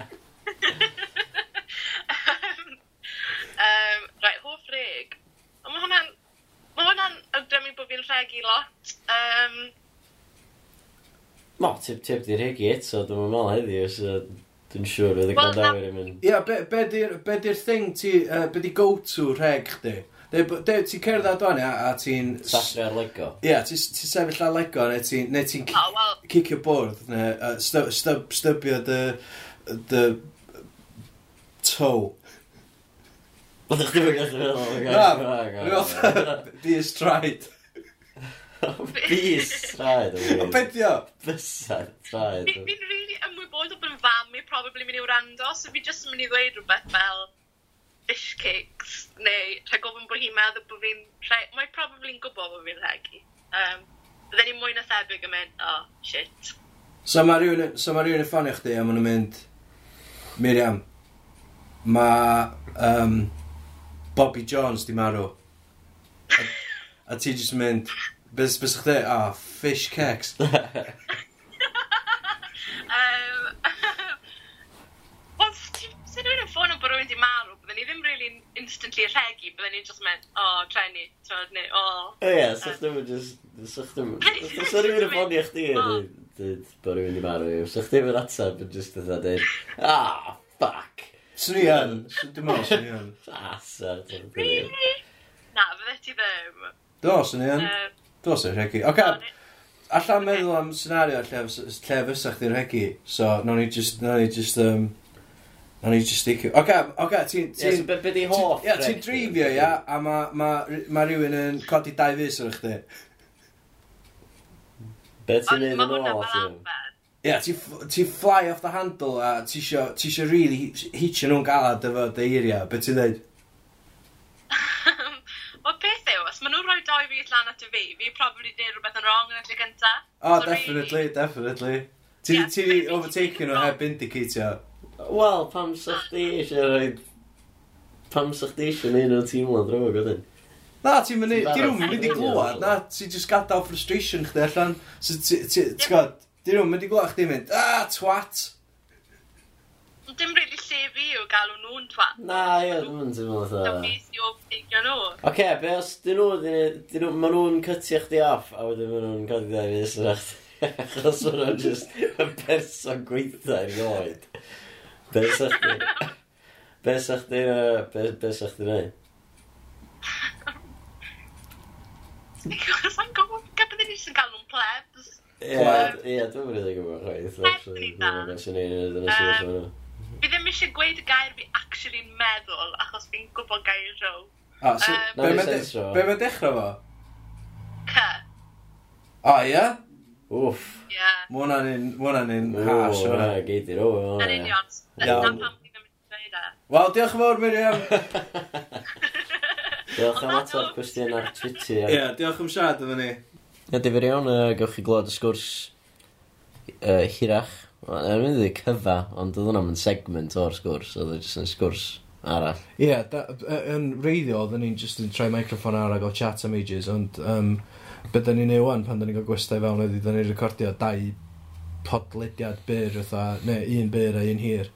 um, right, hoff reg. Mae hwnna'n... Mae hwnna'n awgrymu bod fi'n rhegi lot. Um, Mo, tip-tip di regi eto, dwi'n meddwl heddiw, so Dwi'n siŵr, oedd y gwrandawyr yn mynd... Ia, be di'r thing ti, uh, be di go-to rheg chdi? De, de, ti'n cerdd ar dwi'n a, a ti'n... Sasri ar lego. Ia, ti'n ti sefyll ar lego, neu ti'n ne ti oh, well. cicio bwrdd, neu uh, stybio stub, stub, dy... dy... toe. Oedd chdi fwy gallu meddwl? Na, di ystraid. Bys traed. O beth o? Bysa traed. Fi'n rili ymwybodol bod yn fa fi probably mynd i wrando, so fi jyst yn mynd i ddweud rhywbeth fel fish cakes, neu rhaid gofyn bod hi'n meddwl bod fi'n... Mae probably'n gwybod bod fi'n rhegi. Um, Bydden ni'n mwy na thebyg yn mynd, oh, shit. So mae rhywun, so ma rhywun yn ffonio chdi a maen nhw'n mynd, Miriam, mae um, Bobby Jones di marw. A, a ti jyst yn mynd, bys, bys chdi, oh, fish cakes. um, sy'n rhywun yn ffôn o bod rhywun wedi marw, bydden ni ddim really instantly rhegi, bydden ni'n just mynd, o, oh, treni, twyd neu, o. Oh. Ie, sa'ch ddim yn just, sa'ch ddim yn... Os yna rhywun yn ffôn i chdi, dyd, bod rhywun wedi marw, sa'ch ddim yn atab yn just dda dyd, ah, fuck. Swn i yn, dim ond swn i yn. Asa, Really? Na, fydde ti ddim. Do, swn i yn. Do, swn i'n rhegi. Oce, allan meddwl am senario lle, lle fysa chdi'n rhegi, so, nawn ni just, nawn ni just, um, Nawn ni just sticio... Oce, oce, ti'n... Ie, so be di hoff? Ie, ti'n dreifio, ia, a mae ma, ma rhywun yn codi dau fus o'r chdi. Be ti'n neud yn off? Ie, ti'n fly off the handle a ti isio really hitio nhw'n galad efo dy eiriau. Be ti'n dweud? Wel, beth yw, os maen nhw'n rhoi doi fi lan at y fi, fi probably dweud rhywbeth yn wrong yn y lle gyntaf. Oh, definitely, definitely. Ti'n overtaken nhw heb indicatio. Wel, pam sa chdi eisiau rhoi... Pam sa chdi eisiau neud nhw'n teimlo drog oedden? Na, ti'n mynd i... Di rhywun mynd i glwad, na, ti'n just gadael frustration chdi allan. So, ti'n gwybod, di rhywun mynd i glwad chdi mynd, ah, twat! Dim rili lle fi yw galw nhw'n twat. Na, ie, ddim yn teimlo dda. Dwi'n beth i'w ffeigio nhw. Oce, be os dyn nhw, ma nhw'n cytio chdi off, a wedyn ma nhw'n codi dda i fi, Achos ma nhw'n just y person gweitha i oed. Be sa chdi... Be sa chdi... uh, Be, be sa chdi neud? Sa'n gwybod, gadw fi sy'n galw nhw'n plebs. Ie, Pleb. ie, dwi'n mynd i gwybod chwaith. actually, Pleb dwi'n Be beth sy'n yn y swydd hwnnw. Fi ddim eisiau gweud y gair fi actually yn meddwl, achos fi'n gwybod gair row. Ah, so, Yym, be Nawn ni mae de- sensro. be mae dechrau fo? C. O, ie? Wff. Ie. Yeah. Mae hwnna'n un, ma hwnna'n un hash. O, na, geid i'r o. Yn union. Iawn. Wel, diolch yn fawr, Miriam. diolch am ateb cwestiwn ar Twitter. Ie, yeah, diolch am siarad efo ni. Ie, difyr iawn, uh, gewch chi glod y sgwrs uh, hirach. Mae'n mynd i cyfa, ond oedd hwnna'n mynd segment o'r sgwrs, oedd e jyst yn sgwrs arall. Ie, yeah, yn reiddio, oedden ni'n just yn troi microffon arall o chat am ages, ond... Um, Be da ni'n ei wan pan da ni'n cael gwestai fewn ydy, da ni'n recordio dau podlediad byr, fatha, neu un byr a un hir.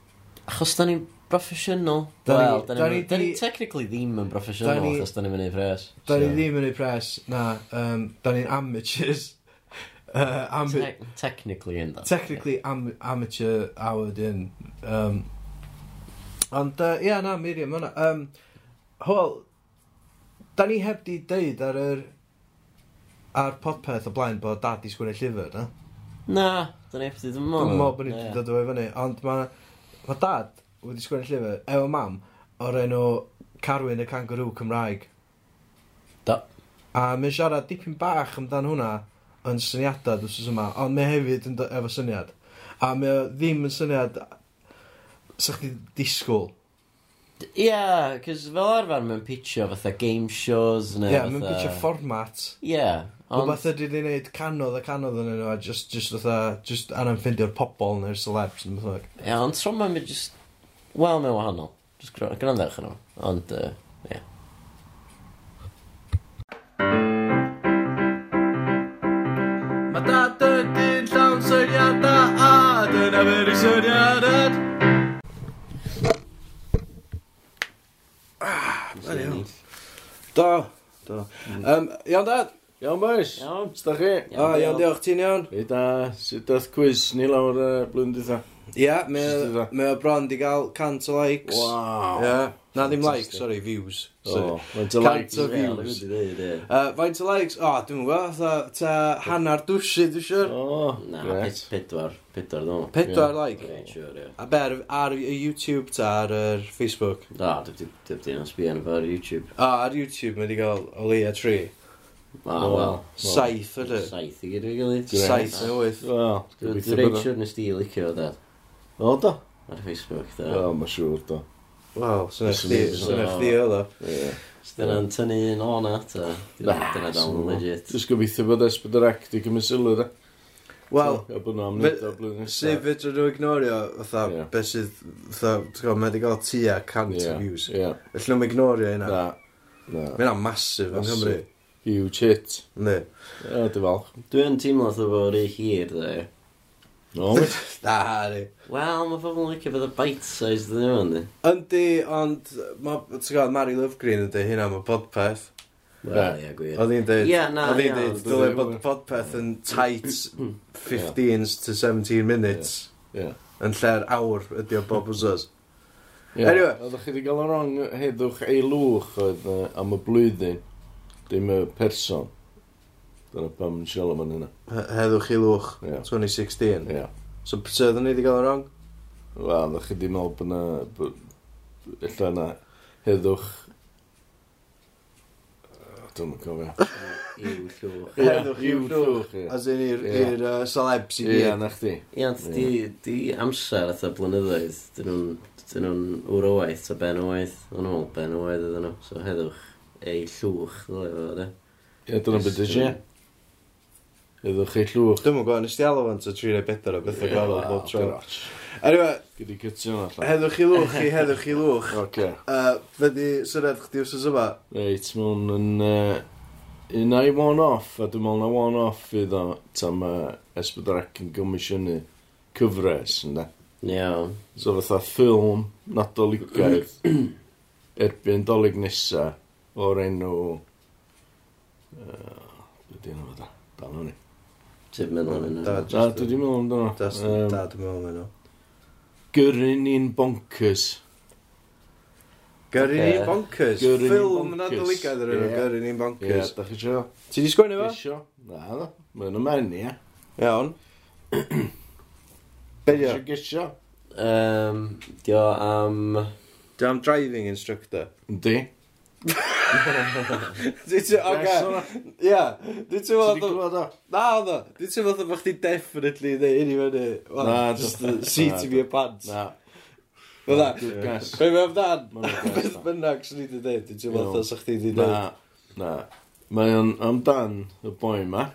Achos da ni'n broffesiynol. Wel, da ni, da ni technically ddim yn broffesiynol achos da ni'n mynd i pres. Da ni ddim yn ei pres, na. Um, da ni'n amateurs. Uh, am Te technically yn da. Technically am amateur hour din. Um, ond, uh, ia, na, Miriam, yna. Um, Hwyl, da ni heb di deud ar yr a'r popeth o blaen bod dad i sgwini llyfr, na? Na, dyna ni ti, dwi'n mwyn. Dwi'n mwyn bod ni wedi dod o'i fyny, ond mae ma dad wedi sgwini llyfr, efo mam, o'r enw Carwyn y Kangaroo Cymraeg. Da. A mae'n siarad dipyn bach amdan hwnna yn syniadau dwi'n yma, ond mae hefyd yn efo syniad. A mae ddim yn syniad sa chdi disgwyl Ie, yeah, cos fel arfer mae'n pitio fatha game shows neu yeah, fatha... mae'n pitio format. Ie, yeah, ond... Rwy'n ydy ni'n neud canodd a canodd yn yno, just, just fatha, just anna'n ffindio'r pobol neu'r celebs yn fatha. Ie, yeah, ond tro mae'n just, wel, mae'n wahanol. Just gwrandewch yn nhw, ond, ie. Uh, yeah. Do, do. Um, iawn dad? Iawn boys? Iawn. Sda chi? Iawn, iawn diolch, ti'n iawn? Fi da, sut dath quiz ni lawr uh, blwyddyn dda? Ia, mae o- mae o bron di gael cant o likes. Wow. Ia. Na, ddim likes, sorry, views. Sorry. Mae'n Cant o views. views. Uh, faint o likes? O, oh, dwi'n gwybod, ta, ta hanner dwsi, dwi'n siwr. O, Na, ped- pedwar. Pedwar, dwi'n Pedwar like. Dwi'n siwr, ie. A ber, ar y YouTube ta ar yr Facebook. Da, dwi'n dwi'n yn sbio yn fawr YouTube. O, ar YouTube mae di gael o leia tri. A, O, wel. Saith, ydy. Saith i gyd o'i gilydd. Saith neu wyth. Wel, dwi'n Dwi'n dwi'n siwr nes di licio o dad. O do? Ar Facebook, da. O, mae'n siŵr do. Wel, sy'n eich di, sy'n eich di o ddo. Dyna'n tynnu un o'n ata. Dyna dal yn legit. Dwi'n gobeithio bod Esbydorec di cymryd sylw da. Wel, sef fedra nhw ignorio, fatha, yeah. beth sydd, fatha, ti'n gwybod, mae wedi cael tua cant yeah. views. Yeah. Felly nhw'n ignorio hynna. Na. Na. Mae hynna'n masif yn Cymru. Huge hit. Ne. O, dwi'n falch. Dwi'n teimlo fatha bod rei hir, dde. No. Na, ni. Wel, mae pobl yn licio bod y bite-sized dyn ymwneud, di. Yndi, ond, ma- ti'n gwybod, Mary Lovegreen yn dweud hynna, mae podpeth. Wel, ie, gwir. Oedd hi'n dweud, Ie, na, oedd hi'n iawn, dweud, dwi dylai bod podpeth yn tight 15 to 17 minutes. Ie. Yn lle'r awr ydi o bob wsos. Ie, Anyway. Oeddech chi wedi cael yn rong, heddwch ei lwch oedd yy, am y blwyddyn, dim y person. Dyna pam siol am hynna. Heddwch i lwch, yeah. 2016. Yeah. So, so oedden ni wedi cael yn rong? Wel, ddech chi wedi meddwl bod na... Illa na heddwch... Dwi'n mynd cofio. Iw llwch. Heddwch iw llwch. As in i'r celebs i gyd. Ie, na chdi. Ie, ond di, di amser atho blynyddoedd. Dyn nhw'n dyn nhw'n wr owaith a ben owaith. Yn ôl ben o waith ydyn nhw. So heddwch ei llwch. Ie, dyna beth ydych chi. Byddwch chi llwch. Dwi'n mwyn gwybod, nes di alw fan ta 3 neu o bethau yeah, gwahanol bob tro. Anyway, Gyddi cytio yna allan. heddwch i lwch i heddwch i lwch. Oce. Uh, Fe di syniad chdi wrth yma. Reit, mae'n yn... Uh, un ai one-off, a dwi'n meddwl na one-off fydd o tam uh, Esbydrec yn gomisiynu cyfres, yna. Iawn. So fatha ffilm nadoligaidd erbyn dolyg nesa o'r enw... Uh, Dwi'n dweud yna fatha. Dal hwnni. Ti'n meddwl am hynna? Da, dwi ddim meddwl amdano. Da, dwi'n meddwl am hynna. Gyrru ni'n bonkers. Gyrru ni'n bonkers? Ffilm na dylugad yr enw, Gyrru ni'n bonkers. Ie, da chi sio? Ti di sgwennu fo? Isio. Na, da. Mae'n ymen, ie. Iawn. Be di o? Gisio? Um, di o am... Di am driving instructor. Di. Dwi'n teimlo, oce. Ia, dwi'n teimlo... Ti'n gwybod o? Na, oedd o. Dwi'n teimlo oedd o bod chdi definitely yn ei ni fyny. Na, just the seat of fi y pants. Na. Fydda, be mae amdan? Beth bynnag sy'n ni wedi dweud, dwi'n teimlo oedd o sa chdi wedi dweud. Na, na. Mae o'n amdan y boi yma.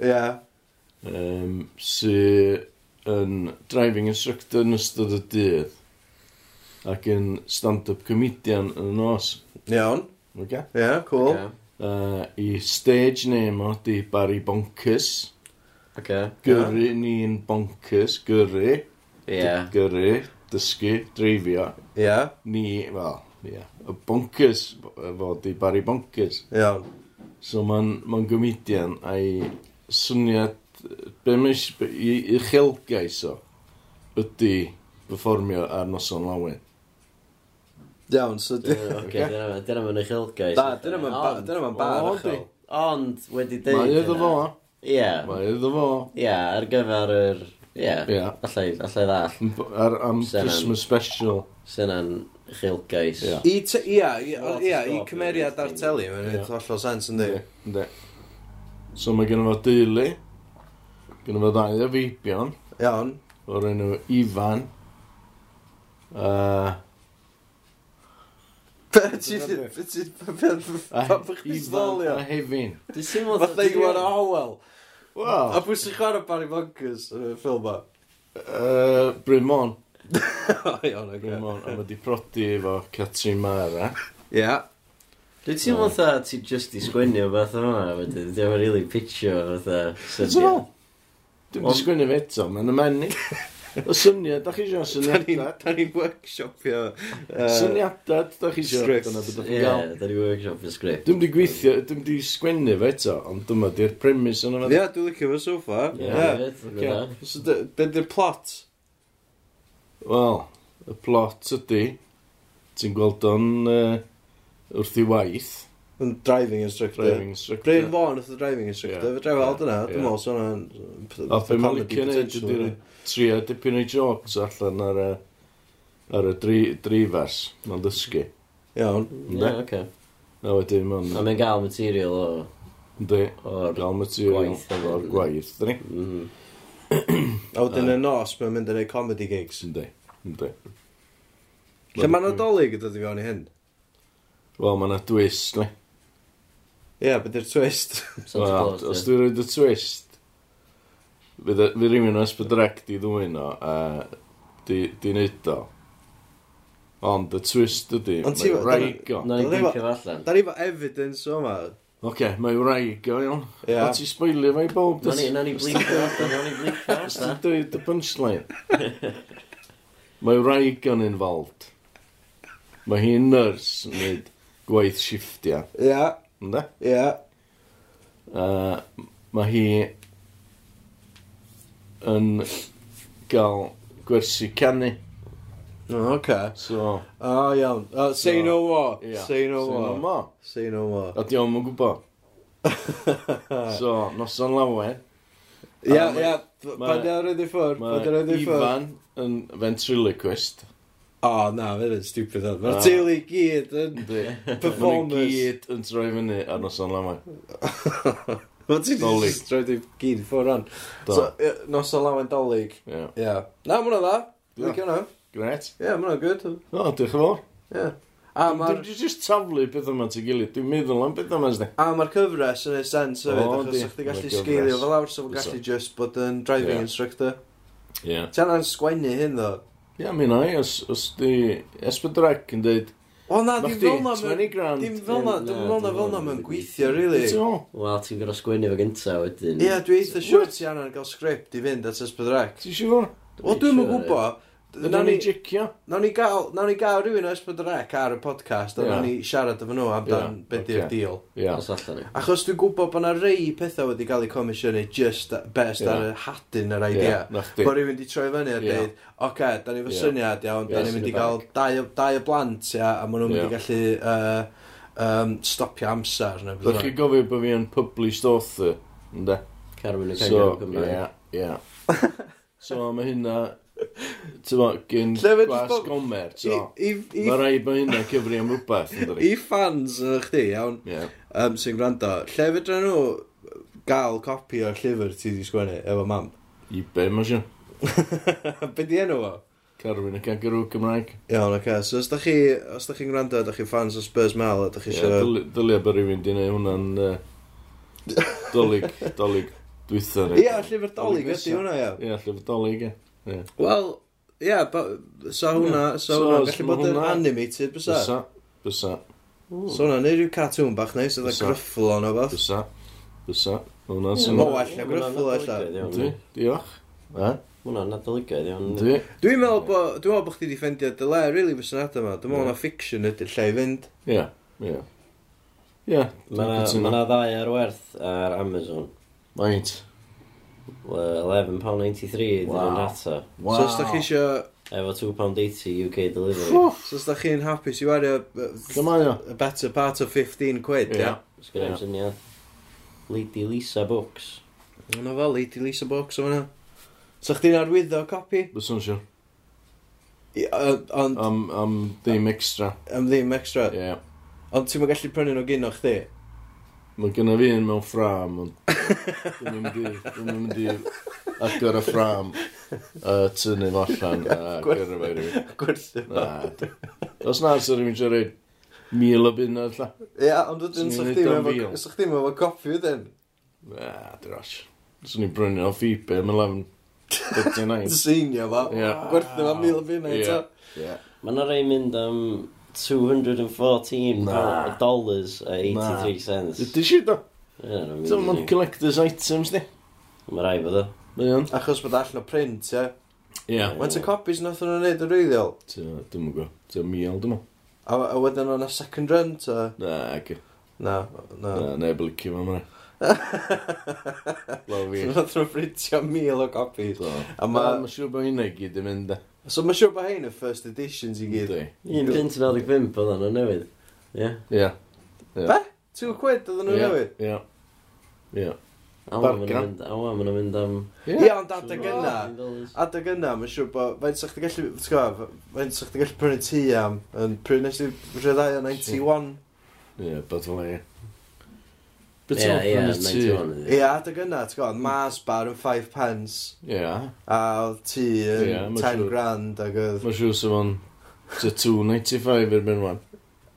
Ia. Um, sy'n yn driving instructor yn ystod y dydd ac yn stand-up comedian yn y nos. Iawn. Okay. Yeah, cool. Okay. Uh, I stage name o di Barry Bonkers. Okay. Gyrru yeah. ni'n bonkers, gyrru. Yeah. Gyrru, dysgu, dreifio. Yeah. Ni, wel, yeah. Y bonkers, fo di Barry Bonkers. Yeah. So mae'n ma gomedian a'i syniad, be mae'n i, i uchelgais o, ydy performio ar noson lawen. Iawn, so... Oce, dyna mewn eich ilgais. Da, dyna mewn bar o uchel. Ond wedi dweud... Mae iddo fo. Ie. Mae iddo fo. Ie, ar gyfer yr... Ie, Ie. allai ddall. Ar am Christmas special. Syna'n uchelgais. Ie, ie, i cymeriad ar teli, mae'n gwneud hollol sens yn di. So mae gen fo deulu. Gen fo ddau o feibion. Iawn. O'r enw Ifan. Uh, Be ti'n... Be ti'n... Pan chdi'n sfolio? A hefyn. Dwi'n symud... Fatha Iwan Howell. Wel. A pwy sy'n chwarae Barry Bonkers yn y ffilm ma? Bryn Mon. Iawn, ac Bryn Mon. A mae di prodi efo Catrin Mara. Ia. Dwi'n teimlo fatha ti just i sgwennu o beth yma, wedyn, ddim yn rili pitio fatha... Dwi'n sgwennu fe eto, mae'n ymenni. Y syniad, da chi eisiau syniadau? Da ni'n workshopio... Uh, syniadau, da chi eisiau? Script. Dyna beth chi'n gael. Ie, da ni'n workshopio script. Dwi'n di gweithio, dwi'n di sgwennu fe eto, ond dyma di'r premis yna fe. Ie, dwi'n licio fe so far. Ie, So, be di'r plot? Wel, y plot ydy, ti'n gweld o'n uh, wrth i waith. Yn driving instructor. Driving instructor. Bryn Fawn oedd y driving instructor. Fe drefod yna, dwi'n meddwl, so'n... Oedd fe'n mynd i'n edrych trio dipyn o'i jokes allan ar y, ar y dri, drifas mae'n dysgu. Iawn. Ie, oce. A wedyn mae'n... A mae'n gael material o... Ynddi, gael material o'r gwaith, dyn ni. Mhm. A wedyn y nos, mae'n mynd yn ei comedy gigs. Ynddi, ynddi. Lle mae'n adolyg yn dod i fewn i hyn? Wel, mae'n a twist, ni. Ie, yeah, beth yw'r twist? Wel, Os dwi'n rhaid y twist, Fydd rhywun yn ysbydrec di ddwyn o, a di, di neud o. Ond y twist ydi, Ond ti- mae'n raig o. Na i Dyna- blincio fo allan. Da ni efo evidence o yma. Oce, mae'n raig o, iawn. Ie. Yeah. ti spoilio fe i bob, Na ni, na ni blicio. allan, na ni blincio allan. Dweud y punchline. Mae rhaid o'n involved. Mae hi'n nyrs yn neud gwaith shiftiau. Ia, Ynda? ia. Uh, mae hi yn gael gwersi canu. O, oce. So, O, iawn. Uh, say no more. Ie. Say no Say no more. more. Say no more. a diolch yn gwybod. So, noson lawer, Ia, A ma- ia. ma- Pa'n dawr ydi ffwrdd? Pa'n dawr mae ydi ffwrdd? Ifan yn ventriloquist. O, na, fe fydd yn stupid oedd. Mae'r teulu i gyd yn... Yndi. Performers. Maen nhw gyd yn troi fyny ar noson lawer. Wel, ti wedi Dolig. stroi di gyd ffwrdd on. Do. So, ie, nos o lawen dolyg. Ie. Ie. Na, mwna dda. Ie. Dwi'n hwnna. Gret. Ie, mwna good. O, diolch yn fawr. Ie. A Dwi'n ma'r just taflu beth yma ti gilydd. Dwi'n meddwl am beth yma sdi. a mae'r cyfres yn ei sens hefyd, O, achos yndi. o'ch ti'n gallu Ma'r sgeilio cyfres. fel awr, so fo'n gallu just bod yn driving Ie. instructor. Ie. Ti anna'n sgwennu hyn, ddo? Ie, mi na i, os, os di... Esbydrec yn dweud, O na, dim fel na, dim fel na, dim fel na fel na mae'n gweithio, really. Wel, ti'n gorau sgwennu fo gynta wedyn. Ie, dwi eitha siwr ti anna'n cael sgript i fynd at ysbydrac. Ti'n siwr? O, dwi'n mwyn gwybod, Nawn ni jicio. Nawn ni gael, nawn ni gael rhywun o Esbyd Rec ar y podcast, a yeah. nawn ni siarad efo nhw amdan yeah. beth yw'r okay. deal. Yeah. Os allan ni. Achos dwi'n gwybod bod yna rei pethau wedi cael eu comisiynu just best yeah. ar y hadyn yr idea. Yeah, bod rhywun wedi troi fyny a yeah. dweud, oce, okay, da ni fy yeah. syniad iawn, yeah, da ni'n mynd i gael dau, dau o blant, ia, a maen nhw'n mynd i gallu uh, um, stopio amser. Dych chi gofio bod fi yn published author, ynddo? Carwyn y Cengel Gymraeg. Ie, ie. So mae hynna Ti'n Tyma, gyn glas gomer, Mae rhaid bod hynna'n cyfri am rhywbeth, I fans uh, chdi, iawn, yeah. um, sy'n gwrando, lle fedra nhw gael copi o'r llyfr ti wedi sgwennu efo mam? I be, mae siw. be di enw o? Carwyn y Cagarw Cymraeg. Iawn, oce. Okay. So, os da chi, os da chi'n gwrando, da chi fans o Spurs Mel, da chi eisiau... Yeah, dylia bod rhywun di neud hwnna'n... Uh, dolyg, dolyg, dwytha. Ie, llyfr dolyg ydy hwnna, ia. Ie, llyfr dolyg, ie. Yeah. Wel, ie, yeah, sa hwnna, yeah. sa hwnna, so, gallu bod yn animated, bysa? Bysa, bysa. So hwnna, neu rhyw cartoon bach neis, oedd y gryffl o'n o fath. Bysa, bysa. Hwna sy'n... Mowell na gryffl allan. Diolch. E? Hwna'n adolygaid iawn. Dwi. Dwi'n meddwl bod... Dwi'n meddwl bod chdi di ffendio dy le, really, fes yn yma. Dwi'n meddwl na fiction ydy'r lle i fynd. Ie, ie. Ie. Mae yna ddau ar werth ar Amazon. Maint. £11.93 wow. yn rata. Wow. So os da chi isio... Efo £2.80 UK delivery. So os da chi'n hapus i wario a better part of 15 quid, ia? Sgwneud yeah. syniad. Lady Lisa Books. Yna fel, Lady Lisa Books o fyna. So chdi'n arwyddo copi? Byswn siw. Ond... Am ddim extra. Am ddim extra? Ie. Ond ti'n gallu prynu nhw gyn o chdi? Mae gynna fi un mewn ffram, ond dwi'n mynd i agor y ffram a tynnu fo allan a gyrra fe rhywun. Gwerthu fo. Os na, sy'n rhywun eisiau rhaid mil o bunna allan. Ia, ond dwi'n sa'ch ddim efo coffi wedyn. Na, dros. Swn i'n brynu o Phoebe am 11.39. Seinio fo. Gwerthu fo mil o bunna eto. Mae yna rhaid mynd am 214 Na. dollars a 83 Na. cents. Ydy si do? Dwi'n mynd collector's items di. Mae rai bod o. Mae o'n. Achos bod allan o print, ie. Ie. Went o copies nath nhw'n neud yn rwyddiol? Dwi'n mwyn go. Dwi'n mil, dwi'n. A, a wedyn o'n a second run, ta? Na, ag. Na, na. Na, na, blicio fo mwyna. Lo fi. Nath nhw'n printio mil o copies. So. A ma... Mae'n siŵr bod hynna gyd yn mynd, da. So mae'n siŵr bod hein y first editions i gyd. Un pint yn 95 oedd nhw'n newydd. Ie. Ie. Be? Ti'n quid oedd nhw'n newydd? Ie. Ie. Awa, ma'n mynd mynd am... Ie, ond adeg yna, adeg yna, mae'n siŵr bod, fe'n sa'ch ti gallu, T'w gwybod, fe'n sa'ch ti gallu prynu tŷ am, yn pryd nes i rhyddau o 91. Ie, bod fel ni. Bit yeah, yeah, 91. Ie, adeg yna, ti'n gwybod, Mars bar yn 5 pence. Ie. Yeah. A oedd tŷ yn yeah, 10 siw... grand ac oedd... Mae'n siŵr sef o'n 295 erbyn rwan.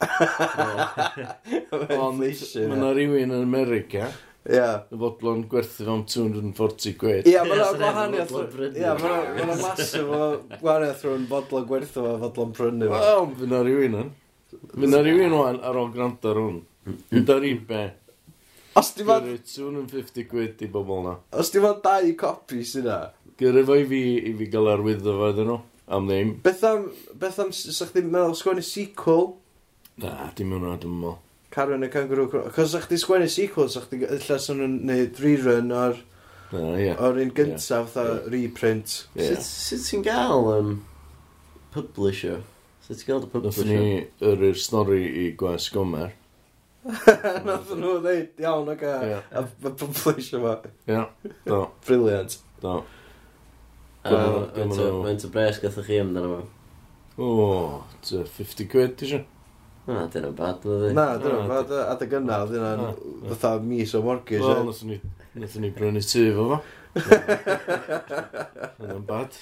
Ond mae yna rhywun yn America. Ie. Yeah. Y bodlon gwerthu fo'n 240 quid. Ie, mae'n mae yna gwahaniaeth. Ie, mae'n yna masif o gwahaniaeth rhwng bodlon gwerthu a bodlon prynu. fo. Wel, fyna rhywun yn. Fyna rhywun wan ar ôl gwrando ar hwn. Fyna rhywun be. Os di fod... Gyrru 250 quid i bobl na. Os di fod dau copi sy'n na? Gyrru fo i fi i fi gael arwyddo fo iddyn nhw. Am ddim. Beth am... Beth am... Sa chdi'n meddwl sgwennu sequel? Na, dim hwnna, dim yn meddwl. Carwyn y Cangrew Crow. Cos sa chdi sgwennu sequel, sa chdi... Illa sy'n nhw'n neud rerun o'r... Uh, yeah. O'r un gyntaf, fatha reprint. Yeah. Sut, sut ti'n gael um, publisher? Sut ti'n gael dy publisher? Nath ni yr stori i Gwas Gomer. Nath nhw ddeud, iawn, oce. A mae publish yma. Ia, do. Brilliant. Do. Mae'n ty bres gathoch chi amdano fo. O, 50 quid, ti eisiau? Na, dyna bad, dwi. Na, dyna nhw'n bad. Adeg yna, dyn nhw'n fatha mis o mortgage. Wel, eh? nathon ni brynu tu fo fo. Dyn bad.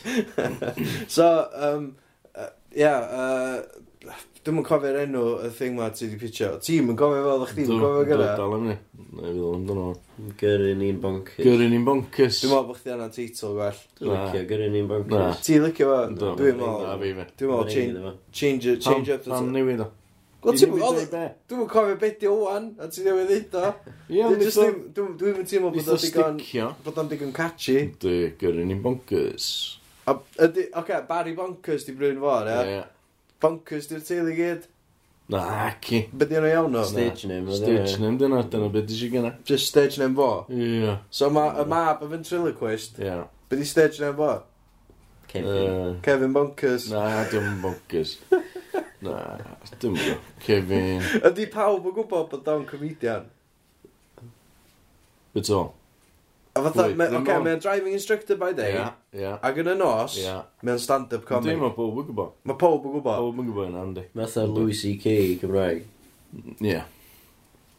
So, um, ia, yeah, uh, Dwi'n yn cofio'r enw y thing ma ti wedi pitio. Ti'n yn cofio fel, chdi yn cofio gyda. Dal am ni. Na, i ddod amdano. Gyrru ni'n bonkers. Gyrru ni'n bonkers. Dwi'n meddwl bod chdi anna'n teitl gwell. Dwi'n licio gyrru ni'n bonkers. Ti'n licio fo? Dwi'n meddwl. Dwi'n meddwl change, change up. Pam newid o. Wel, ti'n mynd Dwi'n cofio beth di o'n, a ti'n newid ddeud o. Dwi'n mynd teimlo bod o'n digon... Bod o'n digon catchy. Dwi'n gyrru ni'n bonkers. Oce, Barry Bonkers di brwy'n fawr, ia? Ie, ie. Bonkers di'r teulu gyd. Na, ci. Be di yna e iawn o? Stage name. Stage name, dyna, dyna beth ddysgu gyna. Just stage name fo? Ie. Yeah. So ma, y mab y ventriloquist, yeah. be di stage name fo? Kevin. Uh, Kevin Bonkers. Na, dim Bonkers. na, dim go. Kevin. Ydy pawb yn gwybod bod o'n comedian? Beth o? A fatha, Wait, me, okay, mae'n driving instructor by day, yeah, yeah. ac yn y nos, yeah. mae'n stand-up comedy. Dwi'n meddwl pob yn gwybod. Mae pob yn gwybod. Pob yn gwybod yna, ynddi. Fatha Louis C.K. Cymraeg. Ie. Yeah.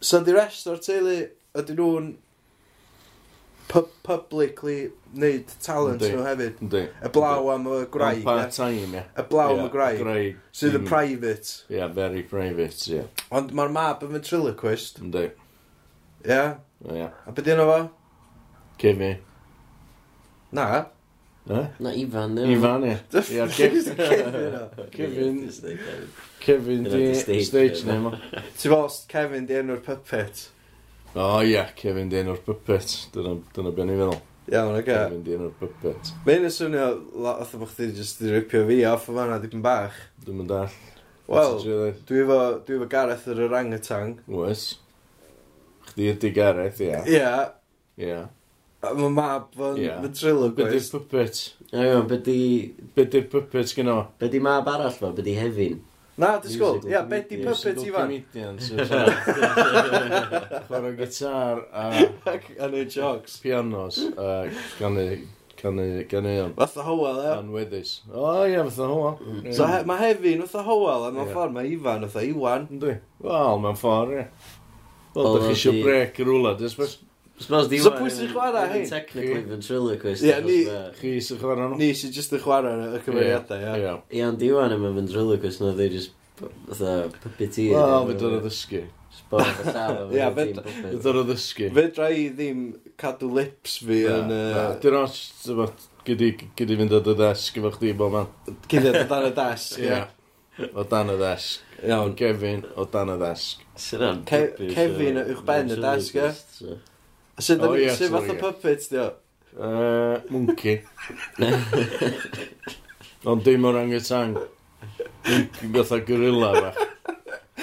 So di rest o'r teulu, ydy nhw'n pu publicly wneud talent nhw hefyd. Ynddi. Y blaw am y graig. Part time, ie. Y blaw am y graig. Graig. Sydd yn private. Ie, yeah, very private, ie. Yeah. Ond mae'r mab yn ventriloquist. Ynddi. Ie? Ie. A beth yna fo? Cefi. Na. Na? Na, Ifan. Ifan, ie. Ie, Kevin. Kevin Kevin di stage name. Ti fawr, Kevin di enw'r puppet. O, ie, Kevin di enw'r puppet. Dyna beth i feddwl. Iawn, oce. Kevin di enw'r puppet. Mae hyn yn swnio, oedd bod chdi jyst di ripio fi off o fanna dipyn bach. Dwi'n mynd all. Wel, dwi efo, dwi efo Gareth yr orangutan. Wes. Chdi ydi Gareth, ia. Ia. Ia. Mae mab yn yeah. ventriloquist. Be di'r puppet? Ie, be di... Be di'r puppet gyno? Be di mab arall fo? Be di hefin? Na, disgwyl. Ia, be di puppet i fan? Comedian, sy'n Chwarae gitar a... A neud jogs. Pianos a canu... Canu... Canu... Fatha howel, ia? Anweddus. O, ia, fatha howel. Mm. So, mae hefin fatha howel, a mewn ffordd mae Ifan fatha Iwan. Ynddi? Wel, mewn ffordd, ie. Wel, da chi eisiau brec i rwla, dysbeth? Suppose di So pwy sy'n chwarae hyn? Technically ventriloquist. Ie, ni... Chi sy'n chwarae nhw? Ni sy'n just yn chwarae y cyfeiriadau, ie. Ia'n diwan yma ventriloquist, no, they just... Fytha, puppeteer. Wel, fe dod o ddysgu. Ie, fe dod o ddysgu. Fe dra i ddim cadw lips fi yn... Dwi'n os, gyda fynd o dy ddesg efo chdi bob man. Gyda o dan y desg, ie. O dan y ddesg. Iawn. Kevin, o dan y ddesg. Kevin, uwch ben y desg, ie. Sut oh, yes, fath o puppets di o? Uh, monkey. Ond dim o'r angytang. Monkey fatha gorilla fach.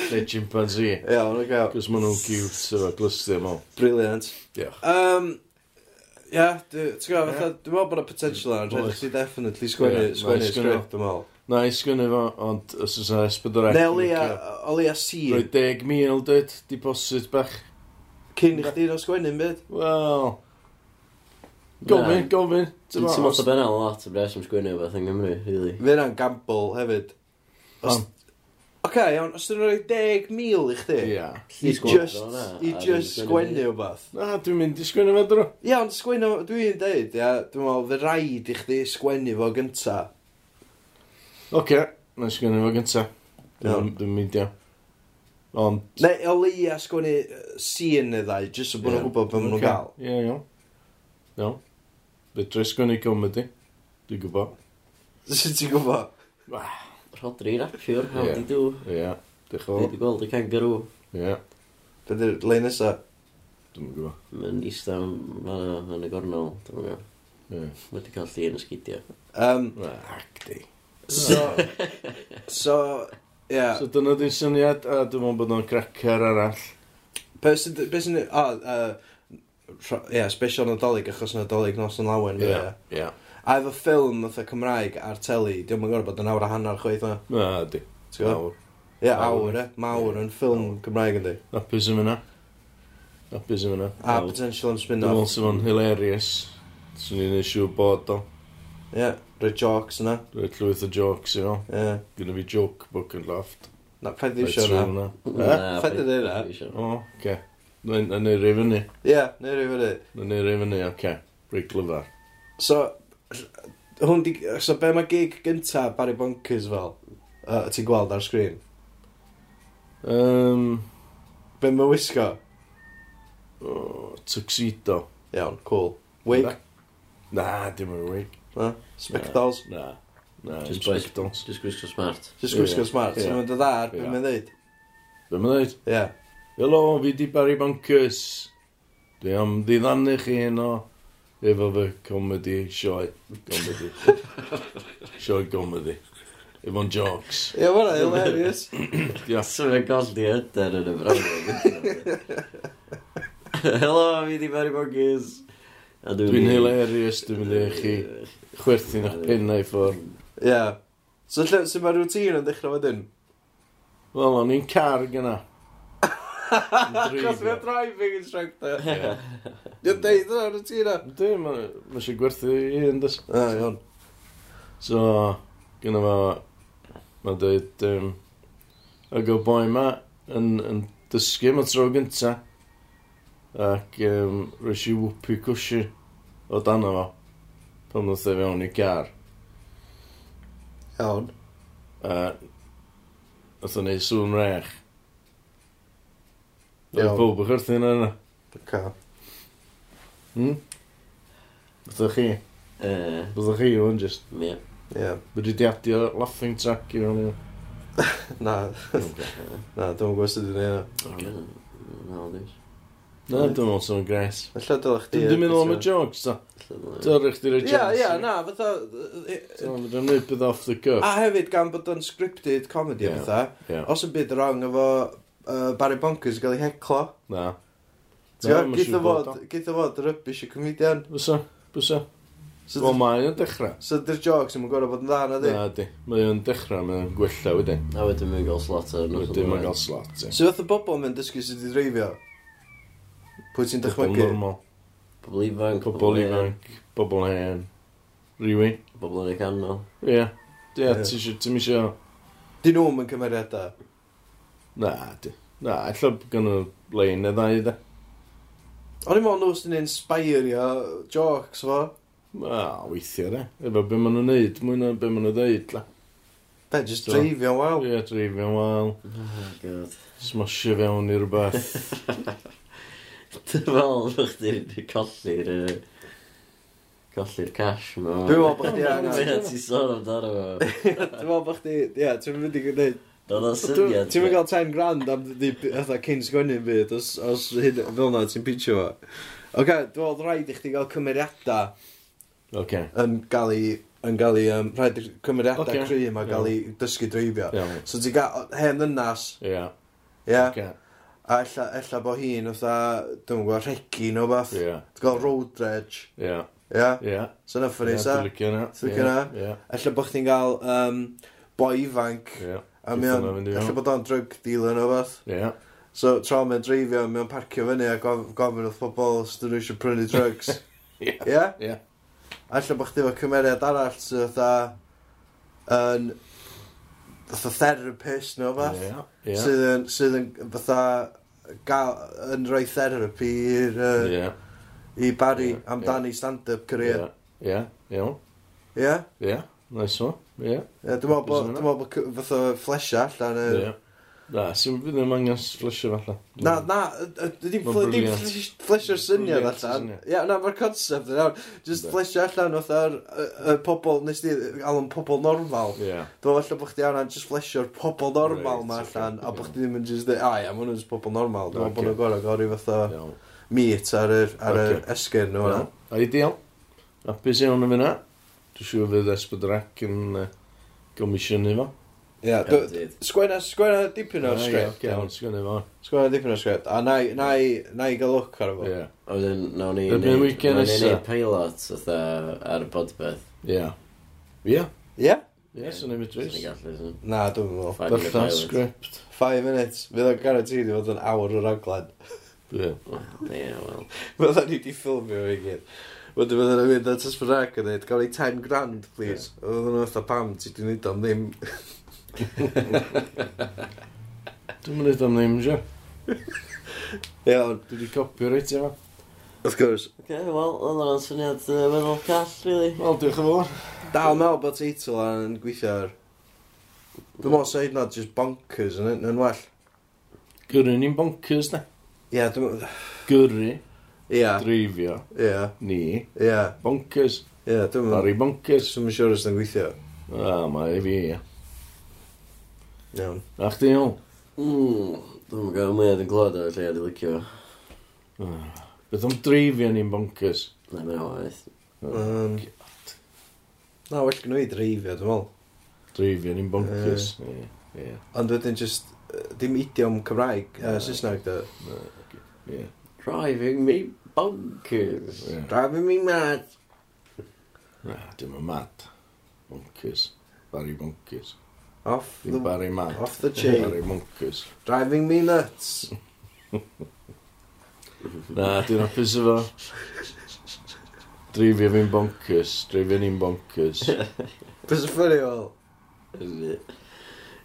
Neu chimpanzee. Iawn, o'r gael. Cos maen nhw'n cute efo glystio mol. Brilliant. Diolch. Um, Ia, ti'n gwybod, yeah. dwi'n meddwl bod y potential ar, rhaid i chi definitely sgwennu, yeah, sgwennu sgript, dwi'n meddwl. Na, i sgwennu fo, ond os oes yna esbyd o'r Neu o lia, o lia sir. deg mil, dyd, deposit bach cyn i chdi ddod sgwennu'n byd. Wel... Gofyn, gofyn. Ti'n mwyn o benel lot o bres am sgwennu o beth yng Nghymru, really. Fe yna'n gamble hefyd. Os... Oce, iawn, os dyn nhw'n rhoi 10,000 i chdi, yeah. i just, i just sgwennu o beth. Na, dwi'n mynd i sgwennu fe drwy. Iawn, sgwennu, dwi'n deud, ia, dwi'n meddwl, fe rhaid i chdi sgwennu fo gynta. Oce, okay, na sgwennu fo gynta. Dwi'n meindio. Ond... Neu o leia sgwini scene neu ddau, jyst o bod nhw'n gwybod beth maen nhw'n gael. Ie, iawn. Iawn. Fedra i sgwini comedy. Dwi'n gwybod. Sut ti'n gwybod? Rodri rapiwr, how do do. Ie, diolch o. Dwi'n gweld y kangaroo. Ie. Be dy'r le nesaf? Dwi'n gwybod. Mae'n eista yn y gornol, dwi'n gwybod. Ie. wedi cael llun ysgidio. Um, Ac di. So, so Yeah. So dyna di'n syniad, a dwi'n meddwl bod nhw'n cracker arall. Be sy'n... O, ie, special nadolig, achos nadolig nos yn lawen. Ie, ie. A efo ffilm fatha Cymraeg ar teli, diolch yn gorfod bod yn awr a hanner chweith o. Na, di. Awr. Ie, awr, e. Mawr yn ffilm Cymraeg yn di. Apus yn fyna. Apus yn fyna. A potential am spin-off. Dwi'n meddwl sy'n hilarious. Swn i'n eisiau bod o. Ie. Yeah. Rwy'r jokes yna. Rwy'r llwyth o jokes, i fel. Ie. Gynna fi joke book yn loft. Na, paid ddim eisiau hwnna. Na, paid ddim eisiau hwnna. O, oce. Na neud rei fyny. Ie, neud rei fyny. Na neud rei fyny, oce. Rhaid glyfar. So, hwn di... So, be mae gig gynta Barry Bonkers fel? Uh, ti'n gweld ar sgrin? Um, be mae wisgo? Oh, tuxedo. Iawn, cool. Wig? Na, na dim yn wig. Na? Spectals. Na. Na, just spectals. Just gwisgo smart. Just gwisgo yeah. smart. Yeah. Mae'n dod ar, beth mae'n dweud? Beth mae'n dweud? Ie. Helo, fi di Barry Boncus. Dwi am ddiddannu chi heno efo fy comedy sioe. Comedy. sioe comedy. Efo'n jokes. Ie, mae'n hilarious. Swy'n goldi hyder yn y brawd. Helo, fi di Barry Boncus. Dwi'n hilarious, dwi'n mynd i chi. Chwerthu'n eich pin na'i ffwr. Ie. So lle, sy'n mae rŵtín yn dechrau wedyn? Wel, o'n i'n car gyna. Cos mae'n driving instructor. Dwi'n deud yna rŵtín yna. Dwi'n, mae eisiau gwerthu i hyn, dys. E, iawn. So, gyna fo, mae'n deud, um, ag o boi ma yn, yn dysgu am y tro gynta ac um, rhaid i wwpu cwsi o dan o fo pan ddoth e fewn i gar. Iawn. A oedd o'n neud sŵn rech. Iawn. Oedd pob o'ch wrthyn yna. Ca. Hmm? Oedd chi? Uh, Oedd chi o'n just? Ie. Yeah. Ie. Yeah. Byddu di adio laughing track i fewn i Na. Na, dwi'n gwybod sydd wedi'i neud. Nowadays. Na, dwi'n meddwl sy'n gres. Alla dylech chi... Dwi'n meddwl am y jogs, da. Dylech rhaid jogs. Ia, ia, na, fatha... Dwi'n meddwl bydd off the cuff. A hefyd, gan bod o'n scripted comedy, yeah. fatha, yeah. os yn byd wrong efo uh, Barry Bonkers gael ei heclo. Na. Githa fod, githa fod rybys y comedian. Fysa, fysa. So Wel, mae o'n dechrau. So, dy'r jogs yn gorau bod yn dda na di? Na di. Mae o'n dechrau, mae o'n gwella wedyn. A wedyn mae'n gael slot ar. Wedyn mae'n gael slot, ie. So, fath o bobl mae'n dysgu sydd wedi dreifio? Pwy ti'n dychmygu? Pobl normal. Pobl ifanc. Pobl ifanc. Pobl hen. Rywun. Pobl yn y canol. Ie. Ie, ti'n misio... Di nhw'n mynd cymeriadau? Na, di. Na, allan gan y lein y ddau, da. O'n i'n meddwl nhw sy'n inspirio jokes fo. Ma, weithio, da. Efo be maen nhw'n neud, mwy na be maen nhw'n ddeud, la. Da, just so, dreifio'n wael. Ie, dreifio'n wael. Oh, god. Smasio fewn i rhywbeth. Dwi'n fel bod chdi wedi colli'r... yy, Colli'r cash ma. Dwi'n meddwl bod chdi angen- Ie, Ti'n sôn amdano fo. Dwi'n meddwl bod chdi... Ie, ti'n mynd i gwneud... Doedd o Ti'n syniad. mynd gael 10 grand am ddi- fatha cyn sgwennu'n byd os, os hyn fel na ti'n pitio fo. Ok, dwi'n meddwl rhaid i chdi gael cymeriadau Oce. yn gael i yn gael ei, um, rhaid i'r cymeriadau Ocê. okay. cry yma gael ei dysgu dreifio. Iawn. So ti'n gael hen ddynas, Ia. ie, Oce. A ella, ella bo hi'n oedd dwi'n gwybod, regi nhw fath. Ie. Yeah. Ti'n gael road rage. Ie. Yeah. Ie? Yeah. Ie. Yeah. So na ffynu, sa? Dwi'n licio na. Dwi'n licio. Ella bod chdi'n cael um, boi ifanc. Ie. Yeah. A mi o'n, ella bod o'n drug dealer nhw fath. Ie. Yeah. So tra mae'n dreifio, mae o'n parcio fyny a gof gofyn wrth pobl os dyn nhw eisiau prynu drugs. Ie? Ie. Ie. Alla bod chdi fo cymeriad arall sydd fatha yn fatha therapist neu fath. Yeah, yeah. Sydd yn, sydd yn fatha gael, yn rhoi therapy i'r... Uh, yeah. I Barry yeah, amdani yeah. stand-up career. Ie, iawn. Ie? Ie, nice one. Ie. Dwi'n meddwl bod fatha flesio allan y... Yeah. Na, sy'n fydd ddim angen flysio falle. Na, na, ddim fflysio'r syniad allan. Ia, na, mae'r concept yn iawn. Just fflysio allan oedd ar y pobl, nes di, alwn pobl normal. Dwi'n falle bod chdi angen just fflysio'r pobl normal ma allan, a bod chdi ddim yn just, dweud, a ia, mae nhw'n pobl normal. Dwi'n bod nhw'n gorau gori fatha meat ar yr esgyn nhw. Ideal. Apus iawn yn fyna. Dwi'n siŵr fydd Esbydrac yn gomisiynu fo. Ia, sgwenna, sgwenna dipyn o'r sgript. Iawn, sgwenna fo. Sgwenna dipyn o'r sgript. A na i gael look ar fo. Ia. A wedyn, nawn ni wneud pilot ar bodbeth. Ia. Ia? Ia? Ie, sy'n ei medrus. Na, dwi'n meddwl. Bythna sgript. Five minutes. Fydd o'n garanti wedi fod yn awr o'r aglen. Ie. Ie, wel. Fydda ni wedi ffilmio fe gyd. Wedyn fydda nhw'n mynd at ysbryd ac yn dweud, gael ei 10 grand, please. Oedden nhw'n fatha pam, ti di wneud am ddim. Dwi'n mynd am ddim, sio. Iawn. Dwi wedi copyright efo. Of course. Oce, wel, oedd o'n syniad uh, weddol call, really. Wel, diolch yn fawr. Dal mewn bod teitl yn gweithio ar... Dwi'n meddwl sa hyd just bonkers yn, yn well. Gyrru ni'n bonkers, na? Ie, yeah, dwi'n... Gyrru. Ie. Yeah. Dreifio. Ie. Yeah. Ni. Ie. Yeah. Bonkers. Ie, yeah, dwi'n... Ar i bonkers. Dwi'n siŵr os yna'n gweithio. Ah, mae fi, ie. Yeah. Iawn. A chdi iawn? Mm, dwi'n gael mwyaf yn glod o'r lle a dwi'n licio. Beth am dreifio ni'n bonkers? Na, mae'n oeth. Um, na, well gynnu i dreifio, dwi'n meddwl. Dreifio ni'n bonkers. Uh, yeah. Ond wedyn just, dim idiom Cymraeg, uh, Saesneg, da. Yeah. Driving me bonkers. Yeah. Driving me mad. Na, dim yn mad. Bonkers. Barry Bonkers. Off the... Barry Man. Off the chain. Barry Monkus. Driving me nuts. Na, dwi'n hapus efo. Drifio fi'n bonkers. Drifio ni'n bonkers. Bys y ffynu o'l.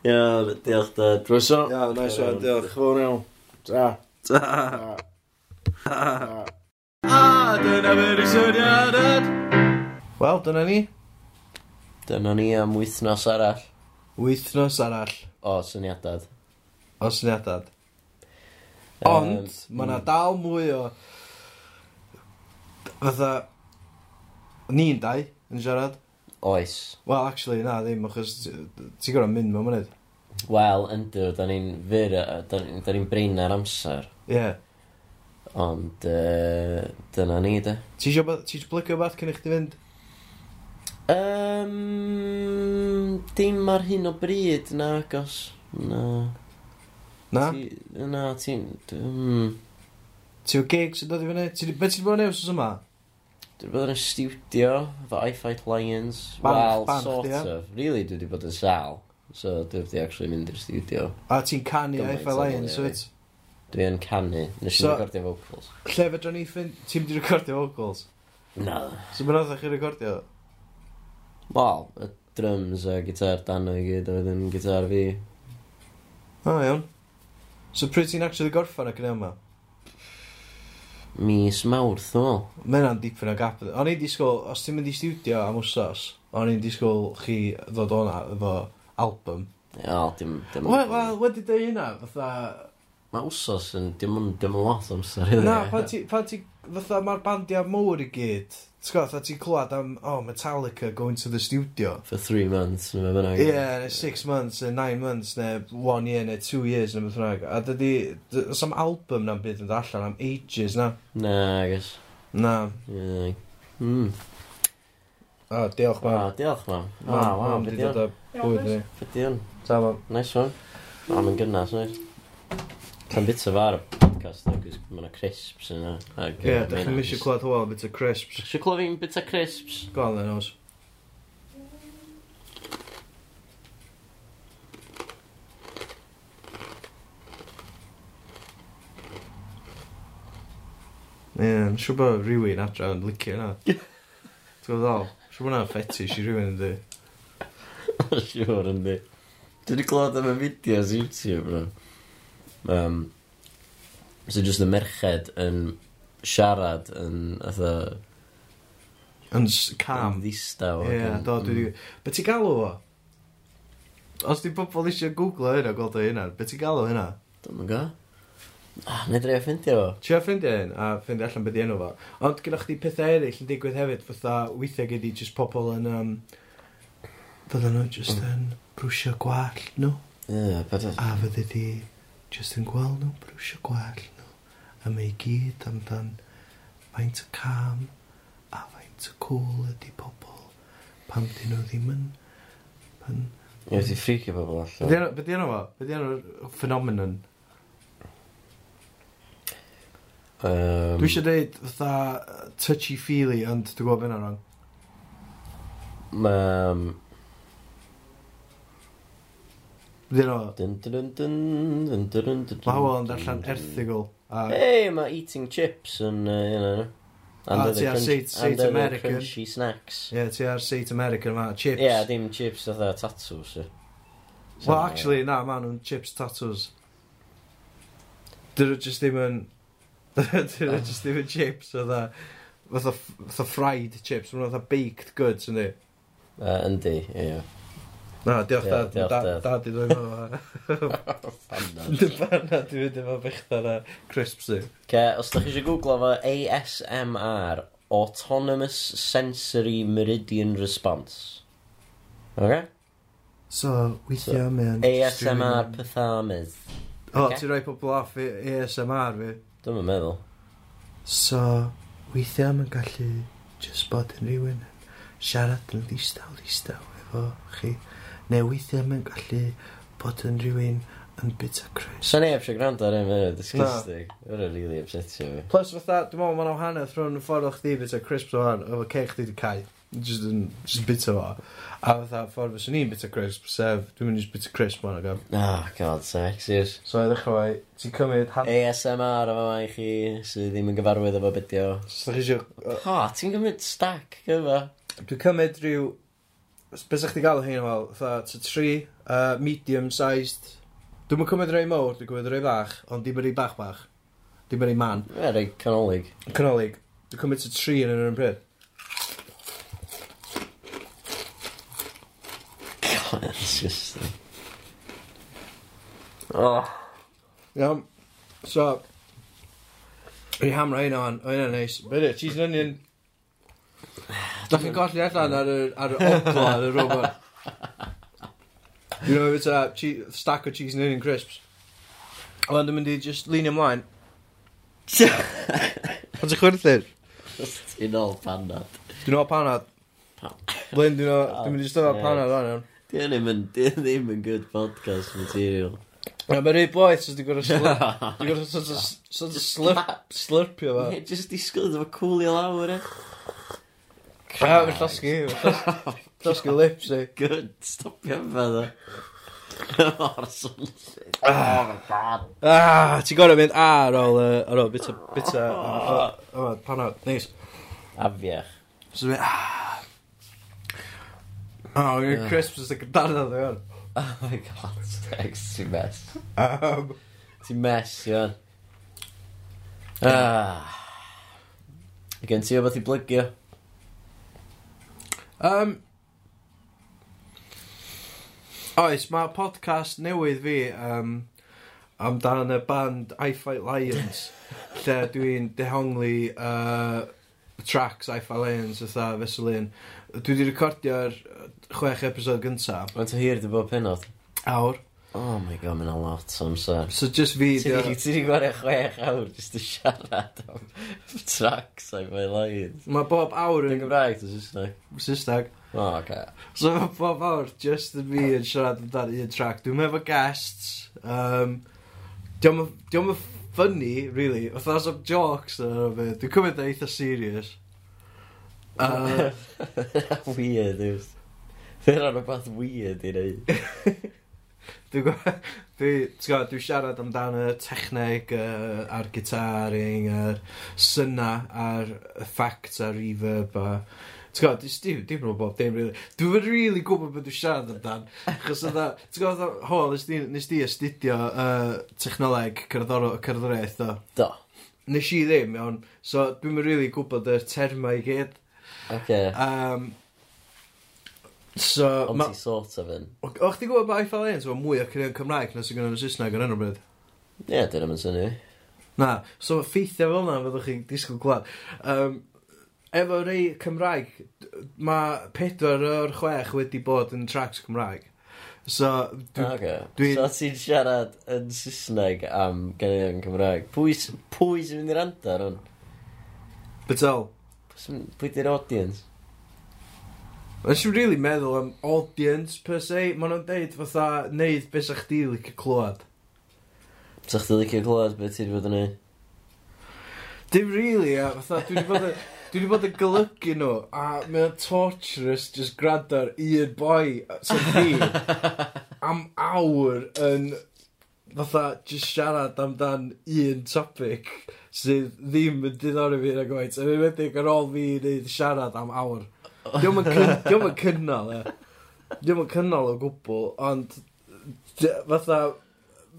Ia, diolch dad. Droeso. Ia, nice one, diolch. Diolch fawr iawn. Ta. Ta. Ta. A dyna fe'r syniadad. Wel, dyna ni. Dyna ni am wythnos arall. Wythnos arall. O, syniadad. O, syniadad. Ond, um, mae yna mm. dal mwy o... Fatha... Ni'n dau yn siarad. Oes. Wel, actually, na, ddim, achos ti'n gorau mynd mewn mynydd. Wel, ynddo, da ni'n fyr, da ni'n brain ar amser. Ie. Yeah. Ond, uh, dyna ni, da. Ti eisiau blygio beth cyn i chdi fynd? Um, dim ar hyn o bryd, na, agos. Na. Na? Ti, na, ti'n... Um... Hmm. Ti o gig sy'n dod i fyny? Ti, be ti wedi bod yn ews yma? Dwi wedi bod yn y studio, efo I Fight Lions. Banff, well, banff, sort yeah. of. Really, dwi wedi bod yn sal. So, dwi wedi actually mynd i'r studio. A ti'n canu I Fight Lions, wyt? Dwi yn canu. Nes so, i'n recordio vocals. Lle fedrwn ni ffyn... Ti'n mynd i recordio vocals? Na. So, mae'n oedd chi'n recordio? Wel, y drums a gitar dan i gyd, a wedyn gitar fi. O, oh, iawn. So pryd ti'n actually gorffan ac yn yma? Mis mawrth, dwi'n meddwl. Mae yna'n dipyn o gap. O'n i'n disgwyl, os ti'n mynd i studio am wsos, o'n i'n disgwyl chi ddod o'na efo album. Ia, dim... dim... Wel, wedi dweud hynna, fatha... Mae wsos yn... Dim ond dim ond lot amser iddi. Na, pan ti... Pan ti fatha mae'r bandiau mowr i gyd. Ti'n gwybod, fatha ti clywed am, oh, Metallica going to the studio. For three months, neu beth bynnag. Ie, neu six months, neu nine months, neu one year, neu two years, neu beth bynnag. A dydy... oes am album na'n byd yn allan am ages, na? Na, I guess. Na. Yeah. Mm. O, diolch mam. O, diolch mam. O, waw, beth yw. Beth yw. Beth yw. Nice one. O, mae'n gynnas, nice. Pan bit o ar y podcast, dda, cos mae yna crisps yna. Ie, yeah, da chi'n misio clywed hwyl bit o crisps. Eisiau clywed fi'n bit o crisps? Go on then, os. Ie, yn siŵr bod rhywun adra yn licio yna. Ti'n gwybod ddol? Siŵr bod yna'n fetish i rhywun yn di. ynddi. siŵr ynddi. Dwi wedi clywed am y fideos YouTube, bro. Um, so just y merched yn siarad yn atho... Yn cam. Yn ddistaw. Ie, yeah, do, dwi wedi... Mm. Be ti galw fo? Os di bobl eisiau googlo hynna, gweld o hynna, be ti galw hynna? Dwi'n go. Ah, neu dreu ffindio fo. Ti a ffeindio hyn, a ffeindio allan beth i enw fo. Ond gyda chdi pethau eraill yn digwydd hefyd, fatha weithiau gyda just pobl yn... Um, Fydden nhw just mm. yn brwsio gwall, nhw. Ie, yeah, A fydde di jyst yn gweld nhw brwsio gwell nhw a mae gyd amdan faint y cam a faint y cwl ydy pobl pam dyn nhw ddim yn pan... Ie, ti ffricio pobl allan. Be di enw fo? Be di enw'r ffenomenon? Um, Dwi eisiau dweud fatha touchy-feely, ond dwi'n gwybod beth yna wrong. Um, Dyn o. Dyn dyn dyn dyn dyn dyn Mae Howell yn darllen erthigol. Hei, mae eating chips yn un o'n And ah, ti under the American. crunchy snacks. Ie, yeah, ti ar Seit American ma, chips. Ie, yeah, dim chips oedd tatws. So. Well, actually, na, ma nhw'n chips tatws. Dyn nhw just ddim yn... Dyn nhw just ddim yn chips oedd Fatha fried chips, mae'n fatha baked goods, yndi? Uh, yndi, ie. Yeah. Na, diolch dad. Dad da, i ddweud efo... Dyfarna dwi wedi efo bechtar a crisps i. Ce, os da chi eisiau googlo fo ASMR, Autonomous Sensory Meridian Response. Okay? So, weithio so, mewn... ASMR Pythames. O, okay. ti'n rhoi pobl off i ASMR fi. Dwi'n meddwl. So, weithio mewn gallu just bod yn rhywun yn siarad yn ddistaw, ddistaw efo chi. Neu weithiau mae'n gallu bod yn rhywun yn bita cres. So neb eisiau gwrando ar un mynd, disgusting. No. Really upsetio fi. Plus fatha, dwi'n meddwl, mae'n awhanedd rhwng y ffordd o'ch di bita crisps o hon, efo cech di cael, just yn just bita fo. A fatha, ffordd fyswn i'n bita crisp, sef, dwi'n mynd ah, i'n bita crisp o'n agam. Oh, god, sexiest. So, edrych o fai, ti'n cymryd... Han... ASMR efo mai chi, sydd ddim yn gyfarwydd efo bydio. So, chi eisiau... Ha, ti'n cymryd stack gyfa? Dwi'n cymryd rhyw Beth ydych chi gael hyn fel? Tha, tri, uh, medium-sized. Dwi'n mynd cymryd rei mowr, dwi'n cymryd rei bach, ond dim yn rei bach bach. Dim yn rei man. Ie, rei canolig. Canolig. Dwi'n cymryd tri yn yr un pryd. God, that's disgusting. Oh. Iawn. So, Rhi hamra hyn o'n, o'n hynna'n neis. Bydde, cheese and onion. Da chi'n golli allan ar y, ar y ogla ar y robot. Dwi'n a fyta stack o cheese and onion crisps. Ond wedyn mynd i just lean ymlaen. Ond ti'n chwerthin? Ti'n ôl panad. Dwi'n ôl panad. Blyn, dwi'n ôl, dwi'n mynd i stod panad o'n iawn. Di ddim yn, di ddim yn good podcast material. Ie, mae'n rhaid boi sydd wedi gorau slurp, sort of slurpio fe. Ie, just disgwyl, efo coolio lawr e. A, fy llosgu, Llosgi lips i. Good, stopio fe dda. Mor swnllid. Ah, oh, god. Ah, ti'n gorau mynd ar ôl, uh, ar ôl, bita, bita, o, panod, neis. Afiach. So dwi'n ah. Oh, you're crisps is like a darna dda gan. Oh my god, sex, ti'n mess. Um. Ti'n mess, iawn. Ah. Gen ti o beth i blygio? Um, oes, mae podcast newydd fi um, amdan y band I Fight Lions, lle dwi'n dehongli uh, tracks I Fight Lions ytha Feselin. Dwi wedi recordio'r chwech episod gyntaf. Mae'n to hir dy bob penod? Awr. Oh my god, mae'n a lot o amser. So just fi... Ti wedi gwario chwech awr jyst i siarad am tracks a'i fwy lain. Mae bob awr yn... Yn Gymraeg, dy Saesneg? Saesneg. O, oh, okay. So mae bob awr just yn fi yn siarad amdan un track. Dwi'n efo guests. Um, Diolch yn funny, really. Oedd as of jokes yn o'n fyd. Dwi'n cymryd eitha serious. Uh, weird, yws. Fe'r rhan o beth weird i neud. Dwi'n gwybod, dwi, dwi, dwi'n siarad amdan y techneg uh, a'r gitaring, a'r syna, a'r effects, a'r reverb, a... Ti'n gwybod, dwi'n dwi meddwl bob dim, really. Dwi'n really gwybod beth dwi'n siarad amdan. Chos yna, ti'n gwybod, ho, nes di, nes di astudio uh, technoleg cerddoriaeth, do? Do. Nes i ddim, iawn. So, dwi'n really gwybod y termau i gyd. Okay. Um, So, Ond ma... ti sort of yn. O, chdi gwybod bod Eiffel 1 so mwy o cynnwyd Cymraeg na sy'n gynnu'n Saesneg yn enw bryd? Ie, yeah, dyn nhw'n syni. Na, so ffeithiau fel yna fyddwch chi'n disgwyl gwlad. Um, efo rei Cymraeg, mae pedwar o'r chwech wedi bod yn tracks Cymraeg. So, dwi... Okay. dwi... So ti'n siarad yn Saesneg am ganeuon Cymraeg. Pwy, pwy sy'n mynd i'r andar hwn? Betel. Pwy di'r audience? Nes i'n really meddwl am audience per se, maen nhw'n deud fatha neud beth sa'ch di licio clywed. Sa'ch di licio clywed beth ti wedi bod yn ei? Dim really, a fatha, dwi wedi bod yn... Dwi wedi bod yn golygu nhw, a mae o'n torturous just gwrando ar un boi, sy'n fi, am awr yn fatha just siarad amdan un topic sydd ddim yn diddori fi na gwaith. A fi'n meddwl ar ôl fi wneud siarad am awr. Diolch yn cynnal, e. Diolch yn cynnal o gwbl, ond fatha,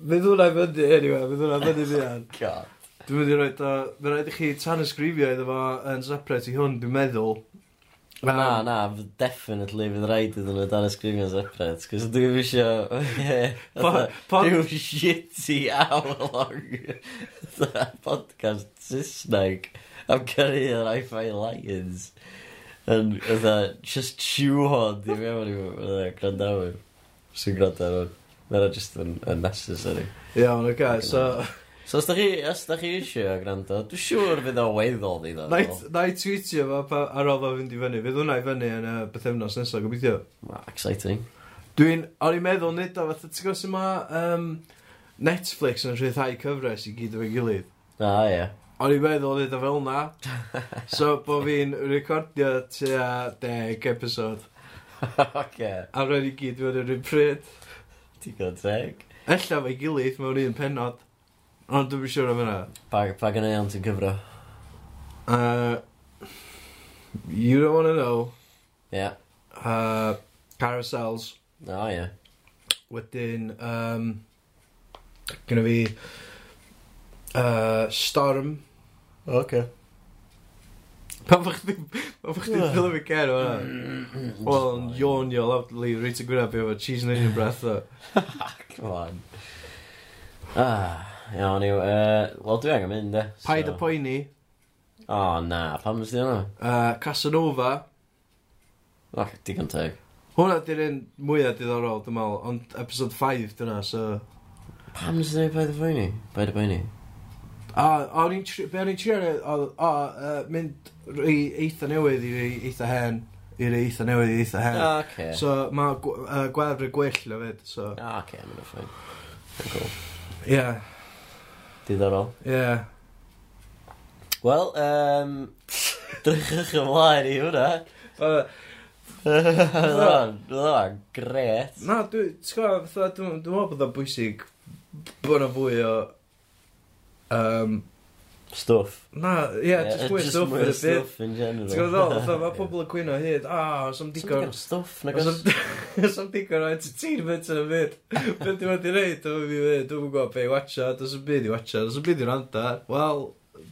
fe ddwnna i fyny, anyway, fe ddwnna fyny fi an. Dwi'n mynd i roed o, fe rhaid i chi tanysgrifio iddo fo yn separate i hwn, dwi'n meddwl. Na, na, definitely fydd rhaid iddyn nhw dan ysgrifio'n separate, cos dwi'n fisio... Dwi'n shitty hour-long podcast Saesneg am gyrru yr i-fi Lions yn, ydda, just shoehorn i mewn i ydda, grandawyr sy'n gwrando ar hwn. Mae'n just yn unnecessary. Iawn, oce, okay, so... So os da chi, os da chi eisiau gwrando, dwi'n siŵr fydd o weddol di ddo. Na i tweetio fo pa, ar ôl fo fynd i fyny. Fydd hwnna i fyny yn y uh, bythefnos nesaf, gobeithio. Ma, exciting. Dwi'n, o'n i'n meddwl nid o, fatha, ti'n gwybod sy'n ma um, Netflix yn rhyddhau cyfres i gyd o'i gilydd? Ah, ie. Yeah. O'n i'n meddwl neud o fel na. So, bo fi'n recordio tua deg episod. Oce. A rhaid i gyd mewn yr un pryd. Ti'n gael teg? Ella mae gilydd mewn un penod. Ond dwi'n siŵr am yna. Pa, pa gan iawn ti'n cyfro? Uh, you don't want to know. Yeah. Uh, carousels. Oh, yeah. Wedyn, um, gyda fi Uh, Storm. O, okay. Pan fach chdi... Pan fach chdi ddil fi cer o hwnna. Mm. Wel, yn yawnio loudly, reit y gwiraf efo cheese and onion breath o. Come on. Ah, iawn i'w... Uh, Wel, dwi angen mynd, e. So. Paid y poeni. O, oh, na. Pam ysdi hwnna? Uh, Casanova. O, digon teg. Hwna di'r un mwyaf diddorol, dwi'n meddwl. Ond episode 5 dyna, so... Pam ysdi hwnna paid y poeni? Paid y poeni? A o'n i'n trio, o'n i'n trio, o, mynd eitha newydd i eitha hen, i eitha newydd i eitha hen. O, oce. So, mae uh, gwefr y gwyll o fyd, so. Ah, o, oce, mae'n o ffyn. Cool. Ie. Yeah. Diddorol. Ie. Yeah. Wel, um, drychwch ymlaen i hwnna. Oedd o'n gret. Na, dwi'n meddwl bod o'n bwysig bod o'n fwy o Um, stuff. Na, ie, yeah, just yeah, just mwy stuff. Just stuff in general. Ti'n gwybod ddol, mae pobl yn cwyno hyd, a, os am digon... Digon stuff, na os... Os am digon o entertainment yn y byd. Beth dwi'n wedi reid, dwi'n fi dweud, dwi'n gwybod be i watcha, dwi'n sy'n byd i watcha, dwi'n sy'n byd i randa. Wel,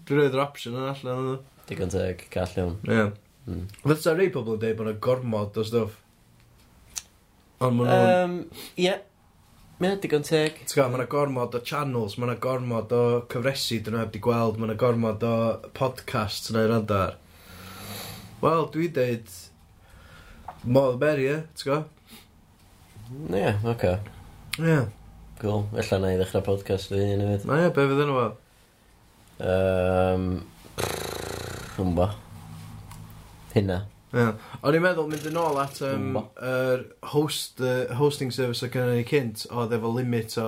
dwi'n rhoi'r option yn allan nhw. Digon teg, call iawn. Ie. Mm. Fydd ta'n rei pobl yn dweud bod yna gormod o stuff. Ond maen nhw'n... Ie, Mae o digon teg. T'w gael, mae yna gormod o channels, mae yna gormod o cyfresu dyn nhw heb di gweld, mae yna gormod o podcasts yna i rand ar. Wel, dwi dweud, more the e, ti'n gael? Ie, yeah, oce. Okay. Ie. Yeah. Cool. Ella na i ddechrau podcast fi un hefyd. Na ie, be fydd yn yma? Um, Hynna. Yeah. O'n i'n meddwl mynd yn ôl at um, er host, uh, hosting service o gynnu ni cynt oedd efo limit o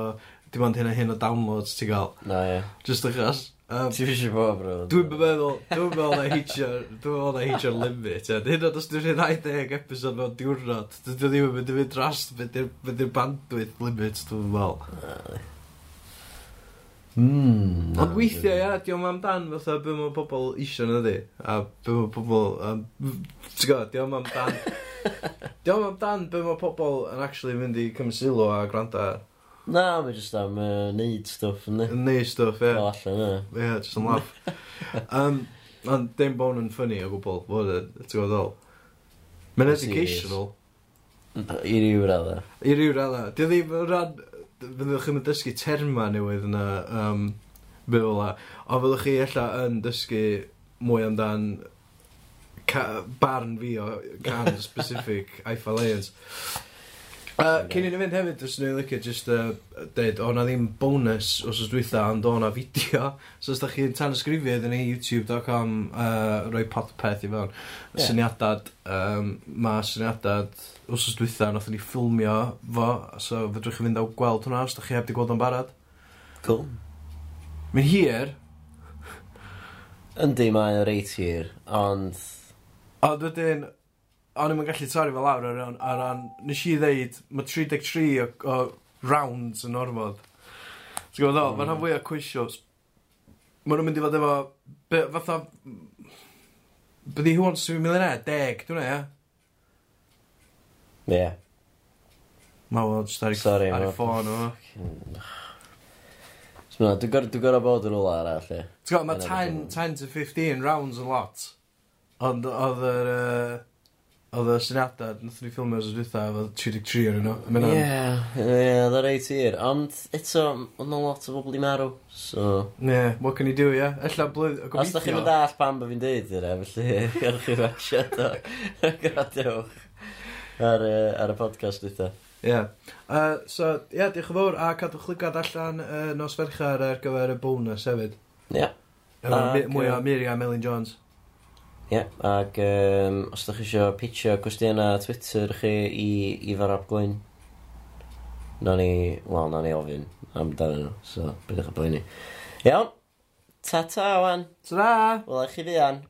dim ond hyn a hyn o downloads ti gael. Na, ie. Yeah. Just achos. Um, Ti'n eisiau bo, bro? Dwi'n meddwl, dwi'n meddwl na heitio'r, dwi'n meddwl na heitio'r limit. Yeah. Hyn oed os dwi'n rhaid 20 episod mewn diwrnod, dwi'n ddim yn mynd i fynd drast, mynd i'r bandwidth limit, dwi'n meddwl. Mm, Ond weithiau, ia, diolch am dan fatha beth mae pobl isio na di. A beth mae pobl... Um, Ti'n gwybod, diolch am dan... diolch am dan beth mae pobl yn actually mynd i cymysilo a gwrando. Na, mae jyst am uh, neud stuff, ynddi? Neud stwff, ie. O, allan, ie. Ie, jyst yn laff. um, Ond dim bon yn ffynnu o gwbl, fod e, ti'n gwybod ddol. Mae'n educational. I ryw radda. I ryw radda. Di ddim yn rhan fyddwch chi'n dysgu terma newydd yna, um, byw ola, o fyddwch chi allan yn dysgu mwy amdan barn fi o can specific Eiffel Lions. Uh, cyn i ni fynd hefyd, os ni'n licio just uh, dweud, o na ddim bonus os oes dwytha, ond o na fideo. So os da chi'n tan tanysgrifio iddyn ni, youtube.com, uh, roi podpeth i fewn. Yeah. Syniadad, um, mae syniadad, os oes dwytha, nath ni ffilmio fo, so fedrwch chi fynd o gweld hwnna, os da chi heb di gweld o'n barod. Cool. Mae'n hir. Yndi, mae'n reit hir, ond... Ond wedyn, o'n i'n gallu torri fel lawr ar ran, ar ran nes i ddeud, mae 33 o, o rounds yn orfod. Ti'n gwybod ddol, mm. mae rhan fwy o quiz shows. Mae nhw'n mynd i fod efo, be, fatha, byddi hwn sy'n milionair, e? deg, dwi'n e, ie? Yeah. Mae wel, jyst ar ei ffôn o. Dwi'n gorau dwi bod yn ola arall, e, ie. Ti'n gwybod, mae 10 to 15 rounds a lot. Ond oedd yr... Uh, Oedd y syniadau, nath ni ffilmio os ydwytha, oedd 33 ar yno. Ie, ie, oedd o reit hir. Ond eto, oedd na lot o bobl i marw, so... Ie, yeah, what can you do, ie? Yeah? Ella blwydd, gobeithio... Os da chi'n mynd all pam bod fi'n deud yna, felly gawch chi rasiad o gradewch ar, ar y podcast dwytha. Ie. Yeah. Uh, so, ie, yeah, diolch yn fawr, a cadwch lygad allan uh, nos ferchar ar gyfer y bonus hefyd. Ie. Yeah. Efo mwy o Miri a Melin Jones. Ie, yeah, ac um, os ydych chi eisiau pitio cwestiynau Twitter chi i, i farab gwyn, na ni, wel, na ni ofyn amdano nhw, so bydych chi'n boeni. Iawn, ta ta wan. Ta da. Wel, chi fi an.